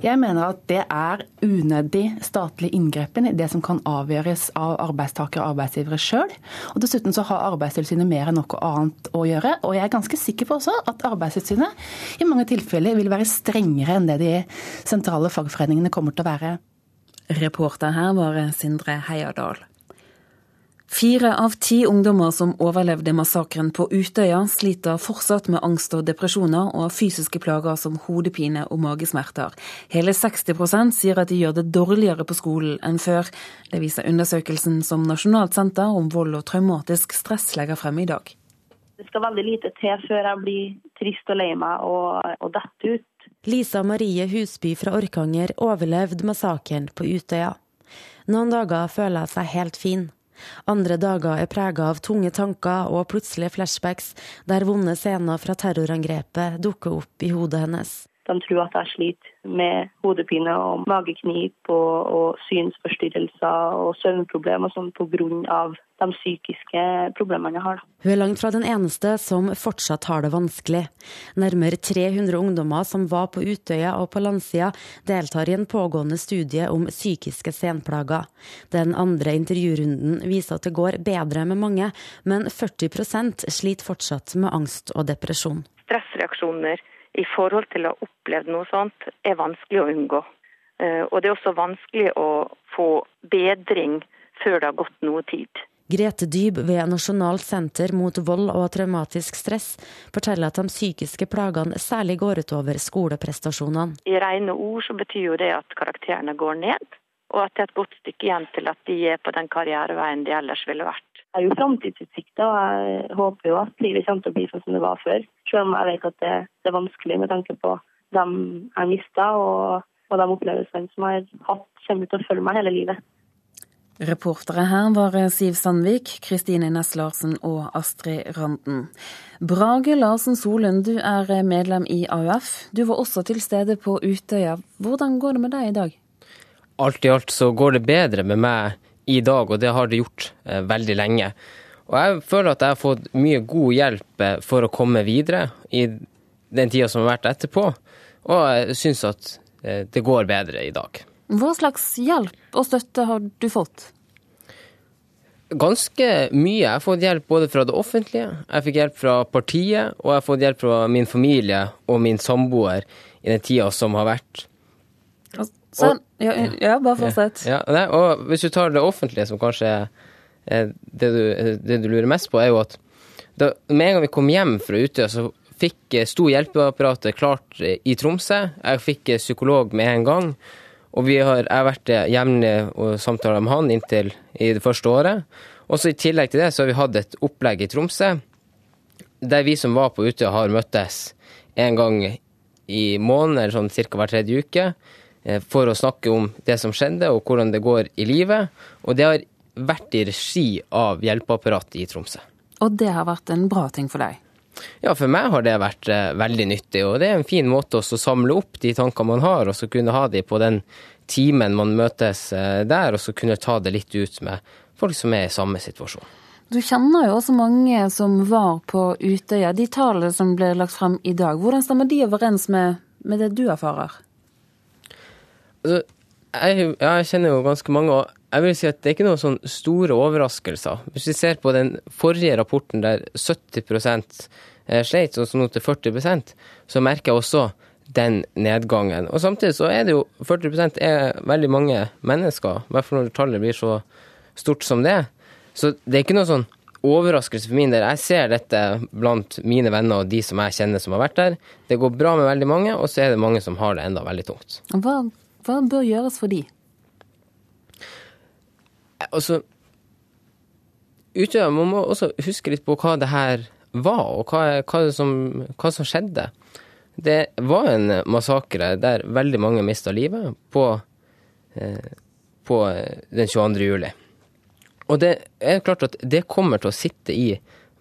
Jeg mener at det er unødig statlig inngrepen i det som kan avgjøres av arbeidstakere og arbeidsgivere sjøl. Og dessuten så har Arbeidstilsynet mer enn noe annet å gjøre. Og jeg er ganske sikker på også at Arbeidstilsynet i mange tilfeller vil være strengere enn det de sentrale fagforeningene kommer til å være. Reporter her var Sindre Heierdal. Fire av ti ungdommer som overlevde massakren på Utøya, sliter fortsatt med angst og depresjoner og fysiske plager som hodepine og magesmerter. Hele 60% sier at de gjør det dårligere på skolen enn før. Det viser undersøkelsen som Nasjonalt senter om vold og traumatisk stress legger frem i dag. Det skal veldig lite til før jeg blir trist og lei meg og, og detter ut. Lisa Marie Husby fra Orkanger overlevde massakren på Utøya. Noen dager føler jeg seg helt fin. Andre dager er prega av tunge tanker og plutselige flashbacks der vonde scener fra terrorangrepet dukker opp i hodet hennes. De tror at jeg sliter med hodepine og mageknip og, og synsforstyrrelser og søvnproblemer sånn pga. de psykiske problemene jeg har. Hun er langt fra den eneste som fortsatt har det vanskelig. Nærmere 300 ungdommer som var på Utøya og på landsida, deltar i en pågående studie om psykiske senplager. Den andre intervjurunden viser at det går bedre med mange, men 40% sliter fortsatt med angst og depresjon. Stressreaksjoner i forhold til å ha opplevd noe sånt, er vanskelig å unngå. Eh, og det er også vanskelig å få bedring før det har gått noe tid. Grete Dyb ved Nasjonalt senter mot vold og traumatisk stress forteller at de psykiske plagene særlig går utover skoleprestasjonene. I rene ord så betyr jo det at karakterene går ned, og at det er et godt stykke igjen til at de er på den karriereveien de ellers ville vært har jo framtidsutsikter. og Jeg håper jo at livet kommer til å bli sånn som det var før. Selv om jeg vet at det, det er vanskelig med tanke på dem jeg mista, og, og de opplevelsene som jeg har hatt, kommer til å følge meg hele livet. Reportere her var Siv Sandvik, Kristine Næss Larsen og Astrid Randen. Brage Larsen Solund, du er medlem i AUF. Du var også til stede på Utøya. Hvordan går det med deg i dag? Alt i alt så går det bedre med meg i dag, og det har det gjort eh, veldig lenge. Og jeg føler at jeg har fått mye god hjelp eh, for å komme videre i den tida som har vært etterpå, og jeg syns at eh, det går bedre i dag. Hva slags hjelp og støtte har du fått? Ganske mye. Jeg har fått hjelp både fra det offentlige, jeg fikk hjelp fra partiet, og jeg har fått hjelp fra min familie og min samboer i den tida som har vært. Sånn. Ja, ja, bare fortsett. Ja, ja, og hvis du tar det offentlige, som kanskje er det du, det du lurer mest på, er jo at da, med en gang vi kom hjem fra Utøya, så fikk sto hjelpeapparatet klart i Tromsø. Jeg fikk psykolog med en gang. Og vi har, jeg har vært jevnlig og samtaler med han inntil i det første året. Og så I tillegg til det så har vi hatt et opplegg i Tromsø der vi som var på Utøya, har møttes en gang i måneden, eller sånn ca. hver tredje uke. Eh, for å snakke om det som skjedde, og hvordan det går i livet. Og det har vært i regi av hjelpeapparatet i Tromsø. Og det har vært en bra ting for deg? Ja, for meg har det vært eh, veldig nyttig. Og det er en fin måte å samle opp de tankene man har, og så kunne ha de på den timen man møtes eh, der, og så kunne ta det litt ut med folk som er i samme situasjon. Du kjenner jo også mange som var på Utøya. De tallene som ble lagt frem i dag, hvordan stemmer de overens med, med det du erfarer? Altså, jeg, jeg, kjenner jo ganske mange, og jeg vil si at det er ikke noen sånn store overraskelser. Hvis vi ser på den forrige rapporten der 70% sleit, og så nå til 40% så merker jeg også den nedgangen. Og samtidig så er det jo 40 er veldig mange mennesker, i hvert fall når tallet blir så stort som det. Så det er ikke noe sånn overraskelse for min del. Jeg ser dette blant mine venner og de som jeg kjenner som har vært der. Det går bra med veldig mange, og så er det mange som har det enda veldig tungt. Hva, hva bør gjøres for de? Altså, man må også huske litt på hva det her var, og hva, hva, som, hva som skjedde. Det var en massakre der veldig mange mista livet på, eh, på den 22. juli. Og det er klart at det kommer til å sitte i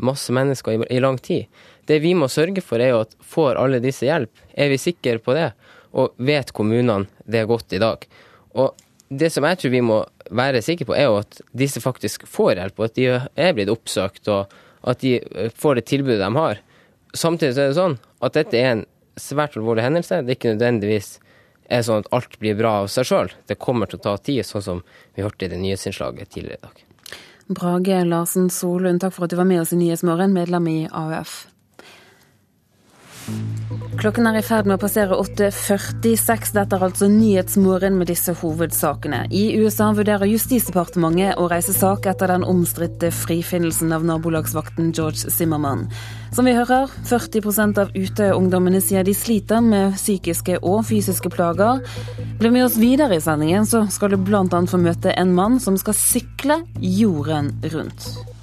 masse mennesker i, i lang tid. Det vi må sørge for, er jo at får alle disse hjelp. Er vi sikre på det? Og vet kommunene det godt i dag? Og det som jeg tror vi må være sikre på, er jo at disse faktisk får hjelp, og at de er blitt oppsøkt, og at de får det tilbudet de har. Samtidig er det sånn at dette er en svært alvorlig hendelse. Det er ikke nødvendigvis er sånn at alt blir bra av seg sjøl. Det kommer til å ta tid, sånn som vi hørte i det nyhetsinnslaget tidligere i dag. Brage Larsen Solund, takk for at du var med oss i Nyhetsmorgen, medlem i AUF. Klokken er i ferd med å passere 8.46. Dette er altså Nyhetsmorgen med disse hovedsakene. I USA vurderer Justisdepartementet å reise sak etter den omstridte frifinnelsen av nabolagsvakten George Zimmermann. Som vi hører, 40% av Utøya-ungdommene sier de sliter med psykiske og fysiske plager. Blir med oss videre i sendingen, så skal du bl.a. få møte en mann som skal sykle jorden rundt.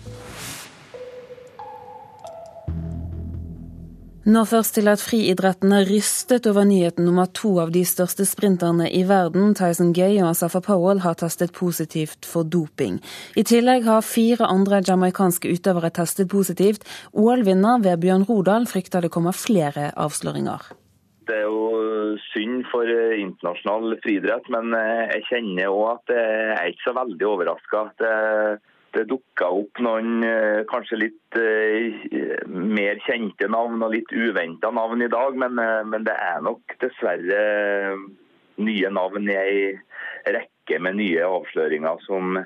Nå først til at friidretten er rystet over nyheten om at to av de største sprinterne i verden, Tyson Gay og Asafa Powell, har testet positivt for doping. I tillegg har fire andre jamaicanske utøvere testet positivt. OL-vinner Vebjørn Rodal frykter det kommer flere avsløringer. Det er jo synd for internasjonal friidrett, men jeg kjenner òg at jeg er ikke så veldig overraska det dukka opp noen eh, kanskje litt uh, mer kjente navn og litt uventa navn i dag, men, uh, men, det er nok dessverre nye navn i ei rekke med nye avsløringer som,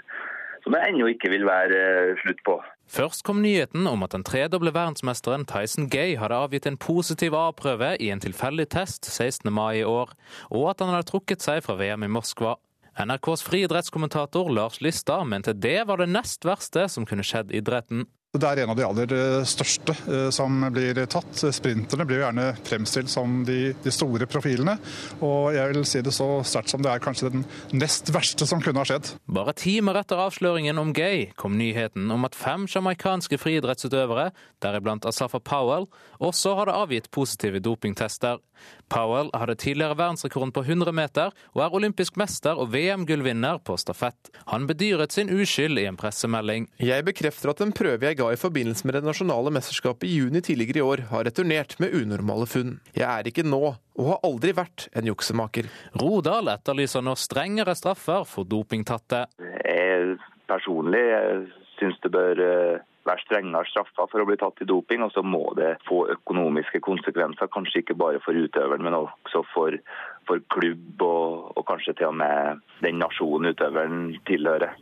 som det ennå ikke vil være slutt på. Først kom nyheten om at den tredoble verdensmesteren Tyson Gay hadde avgitt en positiv A-prøve i en tilfeldig test 16. mai i år, og at han hadde trukket seg fra VM i Moskva. NRKs friidrettskommentator Lars Lystad mente det var det nest verste som kunne skjedd idretten. Det er en av de aller eh, største eh, som blir tatt. Sprinterne blir jo gjerne fremstilt som de, de, store profilene. Og jeg vil si det så sterkt som det er kanskje den nest verste som kunne ha skjedd. Bare timer etter avsløringen om Gay kom nyheten om at fem jamaicanske friidrettsutøvere, deriblant Asafa Powell, også hadde avgitt positive dopingtester. Powell hadde tidligere verdensrekorden på 100 meter og er olympisk mester og VM-gullvinner på stafett. Han bedyret sin uskyld i en pressemelding. Jeg bekrefter at en prøve jeg ga i forbindelse med det nasjonale mesterskapet i juni tidligere i år, har returnert med unormale funn. Jeg er ikke nå, og har aldri vært, en juksemaker. Rodal etterlyser nå strengere straffer for dopingtatte. Jeg personlig syns det bør eh, være strengere straffer for å bli tatt i doping. Og så må det få økonomiske konsekvenser, kanskje ikke bare for utøveren, men også for, for klubb og, og kanskje til og med den nasjonen utøveren tilhører.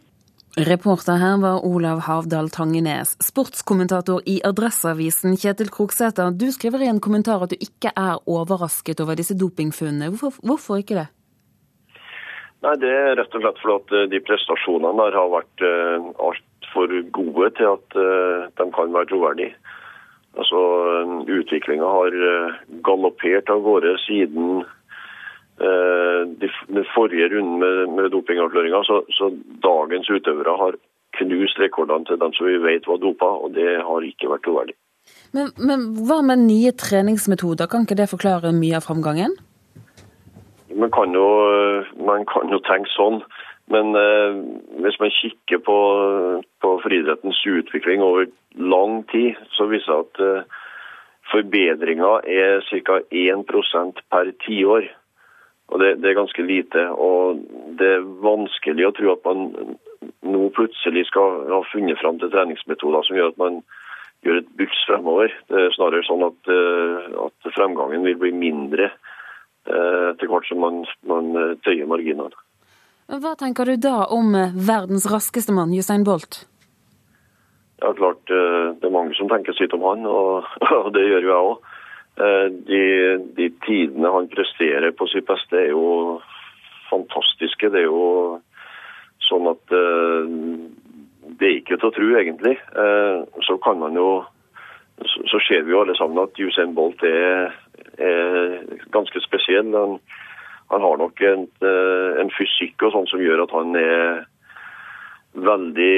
Reporter her var Olav Havdal Tangenes. Sportskommentator i Adresseavisen Kjetil Kroksæter, du skriver i en kommentar at du ikke er overrasket over disse dopingfunnene. Hvorfor, hvorfor ikke det? Nei, Det er rett og slett fordi at de prestasjonene der har vært altfor alt for gode til at uh, de kan være troverdige. Altså, Utviklinga har galoppert av gårde siden de, den forrige runden med, med dopingavsløringa. Så, så, dagens utøvere har knust rekordene til dem som vi vet var dopa, og det har ikke vært troverdig. Men, men hva med nye treningsmetoder, kan ikke det forklare mye av framgangen? Man kan jo, man kan jo tenke sånn. Men eh, hvis man kikker på, på friidrettens utvikling over lang tid, så viser det at eh, forbedringa er ca. 1 per tiår. Og det, det, er ganske lite. Og det er vanskelig å tro at man nå plutselig skal ha funnet fram til treningsmetoder som gjør at man gjør et buks fremover. Det er snarere sånn at, eh, at fremgangen vil bli mindre eh, etter hvert som man, man tøyer marginene. Hva tenker du da om eh, verdens raskeste mann, Usain Bolt? Ja, klart eh, Det er mange som tenker sitt om han, og, [laughs] og det gjør jo jeg òg. Eh, de, de, tidene han presterer på sitt beste, er jo fantastiske. Det er jo sånn at det er ikke til å tro, egentlig. Så kan man jo så ser vi jo alle sammen at Usain Bolt er, er ganske spesiell. Han, han har nok en, en, fysikk og sånn som gjør at han er veldig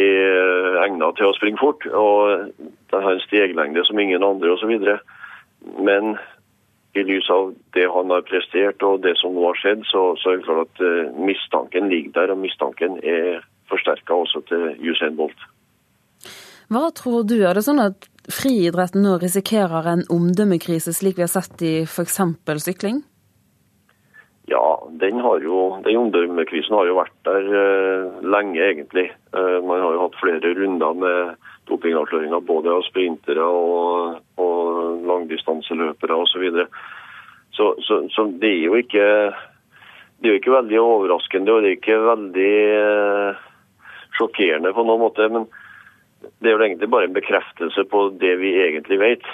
egnet til å springe fort. Og det har en steglengde som ingen andre osv. Men i lys av det han har prestert og det som nå har skjedd, så, så er det klart at uh, mistanken ligger der, og mistanken er forsterka også til Usain Bolt. Hva tror du, er det sånn at friidretten nå risikerer en omdømmekrise, slik vi har sett i f.eks. sykling? Ja, den, har jo, den omdømmekrisen har jo vært der uh, lenge, egentlig. Uh, man har jo hatt flere runder med dopingavsløringer både av sprintere og, og langdistanseløpere osv. Så, videre. så Så det er jo ikke det er jo ikke veldig overraskende og det er ikke veldig uh, sjokkerende på noen måte. Men det er jo egentlig bare en bekreftelse på det vi egentlig vet.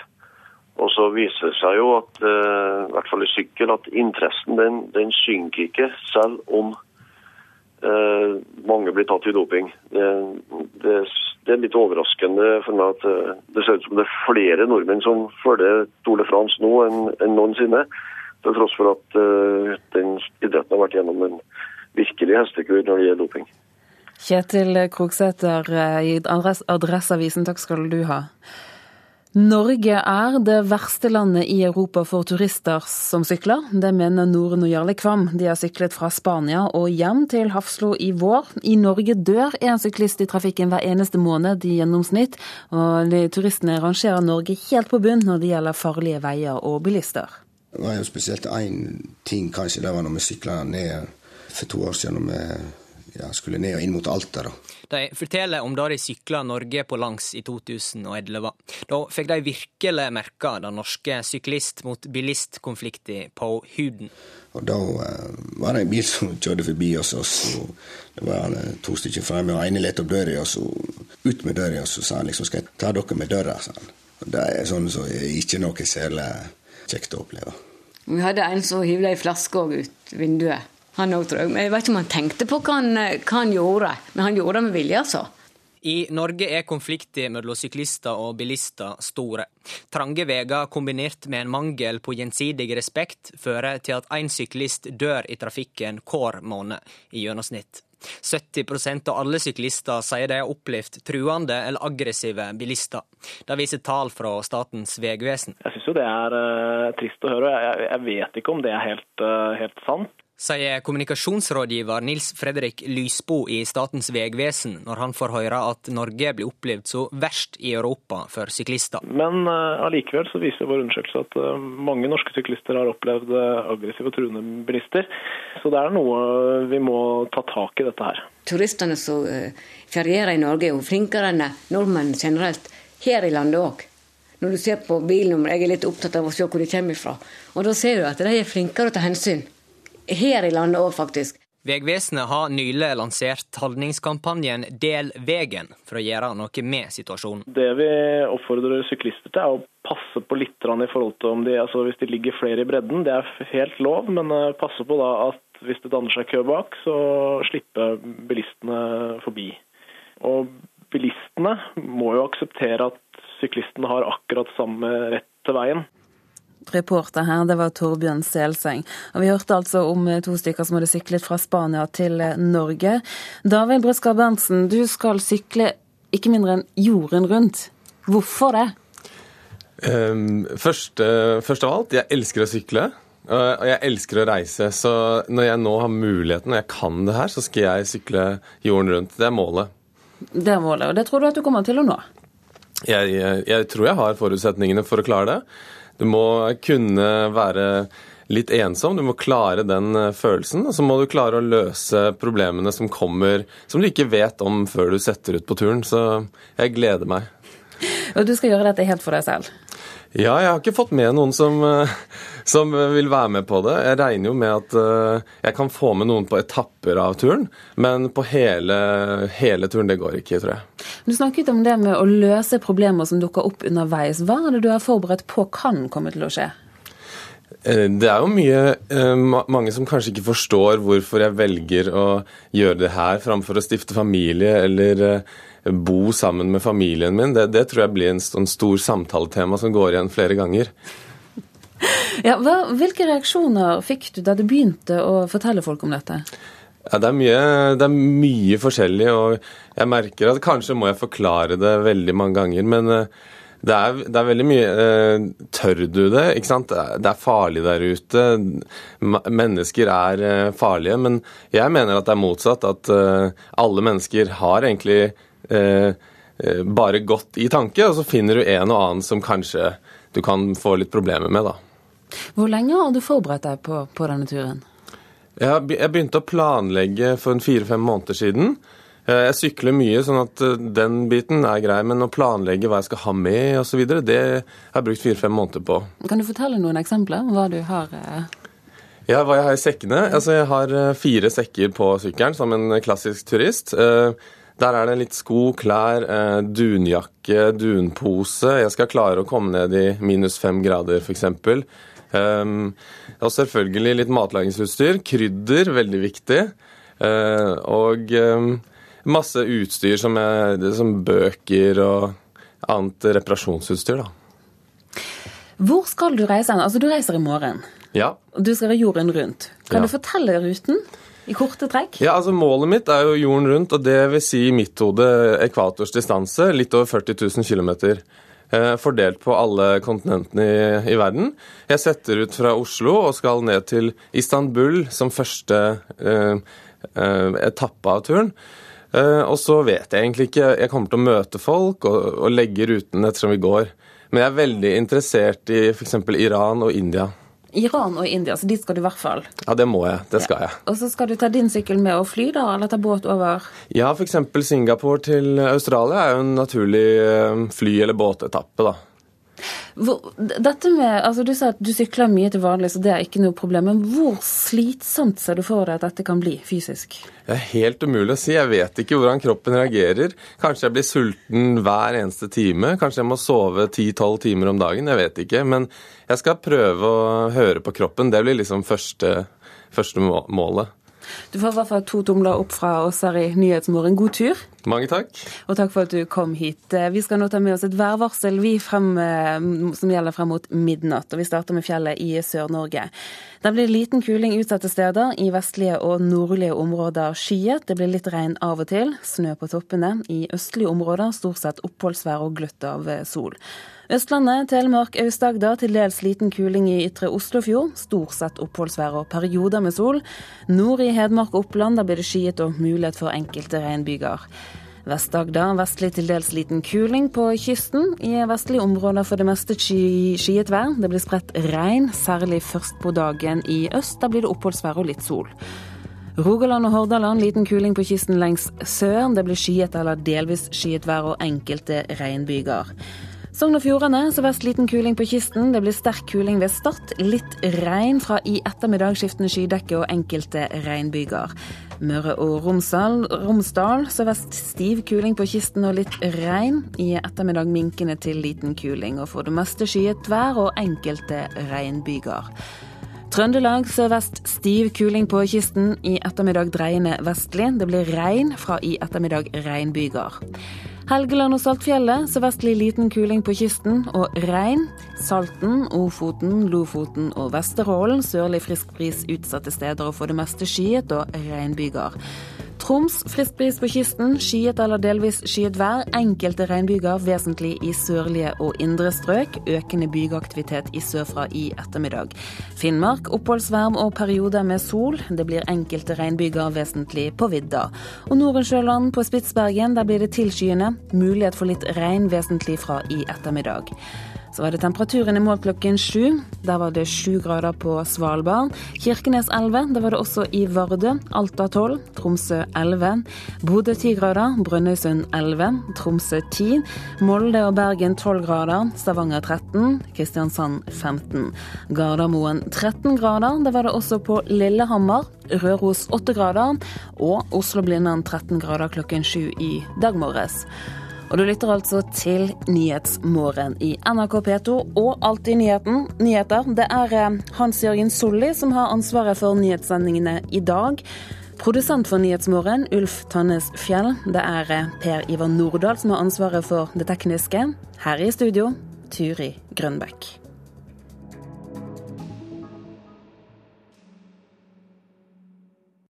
Og så viser det seg jo at uh, i hvert fall i sykkel at interessen den, den synker ikke, selv om uh, mange blir tatt i doping. Det, det, det er litt overraskende for meg at eh, det ser ut som det er flere nordmenn som følger Tour de France nå enn, enn noensinne. Til tross for at eh, den idretten har vært gjennom en virkelig hestekur når det gjelder doping. Kjetil Krogsæter i Adresseavisen, takk skal du ha. Norge er det verste landet i Europa for turister som sykler. Det mener Noren og Jarle Kvam. De har syklet fra Spania og hjem til Hafslo i vår. I Norge dør en syklist i trafikken hver eneste måned i gjennomsnitt. Og turistene rangerer Norge helt på bunn når det gjelder farlige veier og bilister. Det var jo spesielt én ting, kanskje. Det var når vi sykla ned for to år siden. Når vi ja, skulle ned og inn mot Alta. da. De forteller om da de sykla Norge på langs i 2011. Da fikk de virkelig merke den norske syklist mot bilist-konflikten på huden. Og Da uh, var det en bil som kjørte forbi oss. Og så, det var to stykker fremme, og ene lette opp døra, og så ut med døra. Og så sa han liksom 'skal jeg ta dere med døra', sa han. Og Det er sånn som så ikke noe særlig kjekt å oppleve. Vi hadde en som hivde ei flaske ut vinduet. Han òg, tror jeg. Jeg vet ikke om han tenkte på hva han, hva han gjorde, men han gjorde det med vilje, altså. I Norge er konflikter mellom syklister og bilister store. Trange veier kombinert med en mangel på gjensidig respekt fører til at én syklist dør i trafikken hver måned i gjennomsnitt. 70% av alle syklister sier de har opplevd truende eller aggressive bilister. Det viser tall fra Statens vegvesen. Jeg syns jo det er uh, trist å høre. Jeg, jeg, vet ikke om det er helt, uh, helt sant sier kommunikasjonsrådgiver Nils Fredrik Lysbo i Statens vegvesen når han får høre at Norge blir opplevd så verst i Europa for syklister. Men uh, allikevel så viser vår undersøkelse at uh, mange norske syklister har opplevd uh, aggressive og truende bilister. Så det er noe vi må ta tak i dette her. Turistene som ferierer i Norge er jo flinkere enn nordmenn generelt, her i landet òg. Når du ser på bilnummeret. jeg er litt opptatt av å se hvor de kommer fra. Og da ser du at de er flinkere til å ta hensyn her i landet òg, faktisk. Vegvesenet har nylig lansert holdningskampanjen Del vegen, for å gjøre noe med situasjonen. Det vi oppfordrer syklister til, er å passe på litt i forhold til om de, altså hvis de ligger flere i bredden. Det er helt lov, men eh, passe på da at hvis det danner seg kø bak, så slipper bilistene forbi. Og bilistene må jo akseptere at syklistene har akkurat samme rett til veien. Reporter her, det var Torbjørn Selseng. Og vi hørte altså om eh, to stykker som hadde syklet fra Spania til eh, Norge. David Brødskar Berntsen, du skal sykle ikke mindre enn jorden rundt. Hvorfor det? Um, først, uh, først, av alt, jeg elsker å sykle. Uh, og jeg elsker å reise. Så når jeg nå har muligheten og jeg kan det her, så skal jeg sykle jorden rundt. Det er målet. Det er målet, og det tror du at du kommer til å nå? Jeg, jeg, jeg tror jeg har forutsetningene for å klare det. Du må kunne være litt ensom. Du må klare den eh, følelsen. Og så må du klare å løse problemene som kommer, som du ikke vet om før du setter ut på turen. Så jeg gleder meg. Og du skal gjøre dette helt for deg selv? Ja, jeg har ikke fått med noen som, eh, som, vil være med på det. Jeg regner jo med at eh, jeg kan få med noen på etapper av turen, men på hele, hele turen, det går ikke, tror jeg. Du snakket om det med å løse problemer som dukker opp underveis. Hva er det du har forberedt på kan komme til å skje? Eh, det er jo mye eh, mange som kanskje ikke forstår hvorfor jeg velger å gjøre det her framfor å stifte familie eller eh, bo sammen med familien min. Det, det tror jeg blir en sånn stor samtaletema som går igjen flere ganger. [laughs] Ja, hva, hvilke reaksjoner fikk du da du begynte å fortelle folk om dette? Ja, det, er mye, det er mye forskjellig, og jeg merker at kanskje må jeg forklare det veldig mange ganger. men det er, det er, veldig mye eh, Tør du det? ikke sant? Det er farlig der ute. Mennesker er eh, farlige. Men jeg mener at det er motsatt. At eh, alle mennesker har egentlig eh, eh, bare godt i tanke, og så finner du en og annen som kanskje du kan få litt problemer med, da. Hvor lenge har du forberedt deg på, på denne turen? Jeg begynte å planlegge for fire-fem måneder siden. Eh, jeg sykler mye, sånn at eh, den biten er grei. Men å planlegge hva jeg skal ha med osv., det har jeg brukt fire-fem måneder på. Kan du fortelle noen eksempler? Hva du har eh? Ja, hva jeg har i sekkene? Altså, jeg har fire sekker på sykkelen som en klassisk turist. Der er det litt sko, klær, dunjakke, dunpose. Jeg skal klare å komme ned i minus fem grader, f.eks. Um, og selvfølgelig litt matlagingsutstyr. Krydder, veldig viktig. og um, masse utstyr som, er, som bøker og annet reparasjonsutstyr. da. Hvor skal du reise? Altså, Du reiser i morgen. Ja. Du skal jorden rundt. Kan ja. du fortelle ruten i korte trekk? Ja, altså Målet mitt er jo jorden rundt, og det vil si i mitt hode ekvators distanse. Litt over 40 000 km. Eh, fordelt på alle kontinentene i, i, verden. Jeg setter ut fra Oslo og skal ned til Istanbul som første eh, eh, etappe av turen. Eh, og så vet jeg egentlig ikke Jeg kommer til å møte folk og, og legge ruten ettersom vi går. Men jeg er veldig interessert i f.eks. Iran og India. Iran og India, så dit skal du i hvert fall? Ja, det må jeg. Det skal jeg. Og så skal du ta din sykkel med og fly, da, eller ta båt over? Ja, f.eks. Singapore til Australia er jo en naturlig eh, fly- eller båtetappe, da. Dette med, altså Du sa at du sykler mye til vanlig, så det er ikke noe problem. Men hvor slitsomt ser du for deg at dette kan bli fysisk? Det er helt umulig å si. Jeg vet ikke hvordan kroppen reagerer. Kanskje jeg blir sulten hver eneste time. Kanskje jeg må sove 10-12 timer om dagen. Jeg vet ikke. Men jeg skal prøve å høre på kroppen. Det blir liksom første, første målet. Du får i hvert fall to tomler opp fra oss her i Nyhetsmorgen. God tur. Mange takk. Og takk for at du kom hit. Eh, vi skal nå ta med oss et værvarsel vi frem, eh, som gjelder frem mot midnatt. Og vi starter med fjellet i Sør-Norge. Der blir liten kuling utsatte steder. I vestlige og nordlige områder skyet. Det blir litt regn av og til. Snø på toppene. I østlige områder stort sett oppholdsvær og gløtt av eh, sol. Østlandet, Telemark, Aust-Agder til dels liten kuling i ytre Oslofjord. Stort sett oppholdsvær og perioder med sol. Nord i Hedmark og Oppland der blir det skyet og mulighet for enkelte regnbyger. Vest-Agder vestlig til dels liten kuling på kysten. I vestlige områder for det meste sky, skyet vær. Det blir spredt regn, særlig først på dagen i øst. Da blir det oppholdsvær og litt sol. Rogaland og Hordaland liten kuling på kysten lengs sør. Det blir skyet eller delvis skyet vær og enkelte regnbyger. Sogn og Fjordane sørvest liten kuling på kysten. Det blir sterk kuling ved Stad. Litt regn fra i ettermiddag, skiftende skydekke og enkelte regnbyger. Møre og Romsdal, Romsdal sørvest stiv kuling på kysten og litt regn. I ettermiddag minkende til liten kuling, og for det meste skyet vær og enkelte regnbyger. Trøndelag sørvest stiv kuling på kysten, i ettermiddag dreiende vestlig. Det blir regn, fra i ettermiddag regnbyger. Helgeland og Saltfjellet sørvestlig liten kuling på kysten og regn. Salten, Ofoten, Lofoten og Vesterålen sørlig frisk bris utsatte steder og for det meste skyet og regnbyger. Troms frisk bris på kysten, skyet eller delvis skyet vær. Enkelte regnbyger, vesentlig i sørlige og indre strøk. Økende bygeaktivitet i sørfra i ettermiddag. Finnmark oppholdsværm og perioder med sol. Det blir enkelte regnbyger, vesentlig på vidda. Og Nordensjøland på Spitsbergen, der blir det tilskyende. Mulighet for litt regn, vesentlig fra i ettermiddag. Så var det temperaturen i mål klokken sju. Der var det sju grader på Svalbard. Kirkenes 11, det var det også i Vardø. Alta 12, Tromsø 11. Bodø 10 grader, Brønnøysund 11, Tromsø 10. Molde og Bergen 12 grader, Stavanger 13, Kristiansand 15. Gardermoen 13 grader, det var det også på Lillehammer. Røros 8 grader, og Oslo-Blindern 13 grader klokken sju i dag morges. Og du lytter altså til Nyhetsmorgen i NRK P2 og Alltid nyheten. nyheter. Det er eh, Hans Jørgen Solli som har ansvaret for nyhetssendingene i dag. Produsent for Nyhetsmorgen, Ulf Tannes Fjell. Det er eh, Per Ivar Nordahl som har ansvaret for det tekniske. Her i studio, Turi Grønbekk.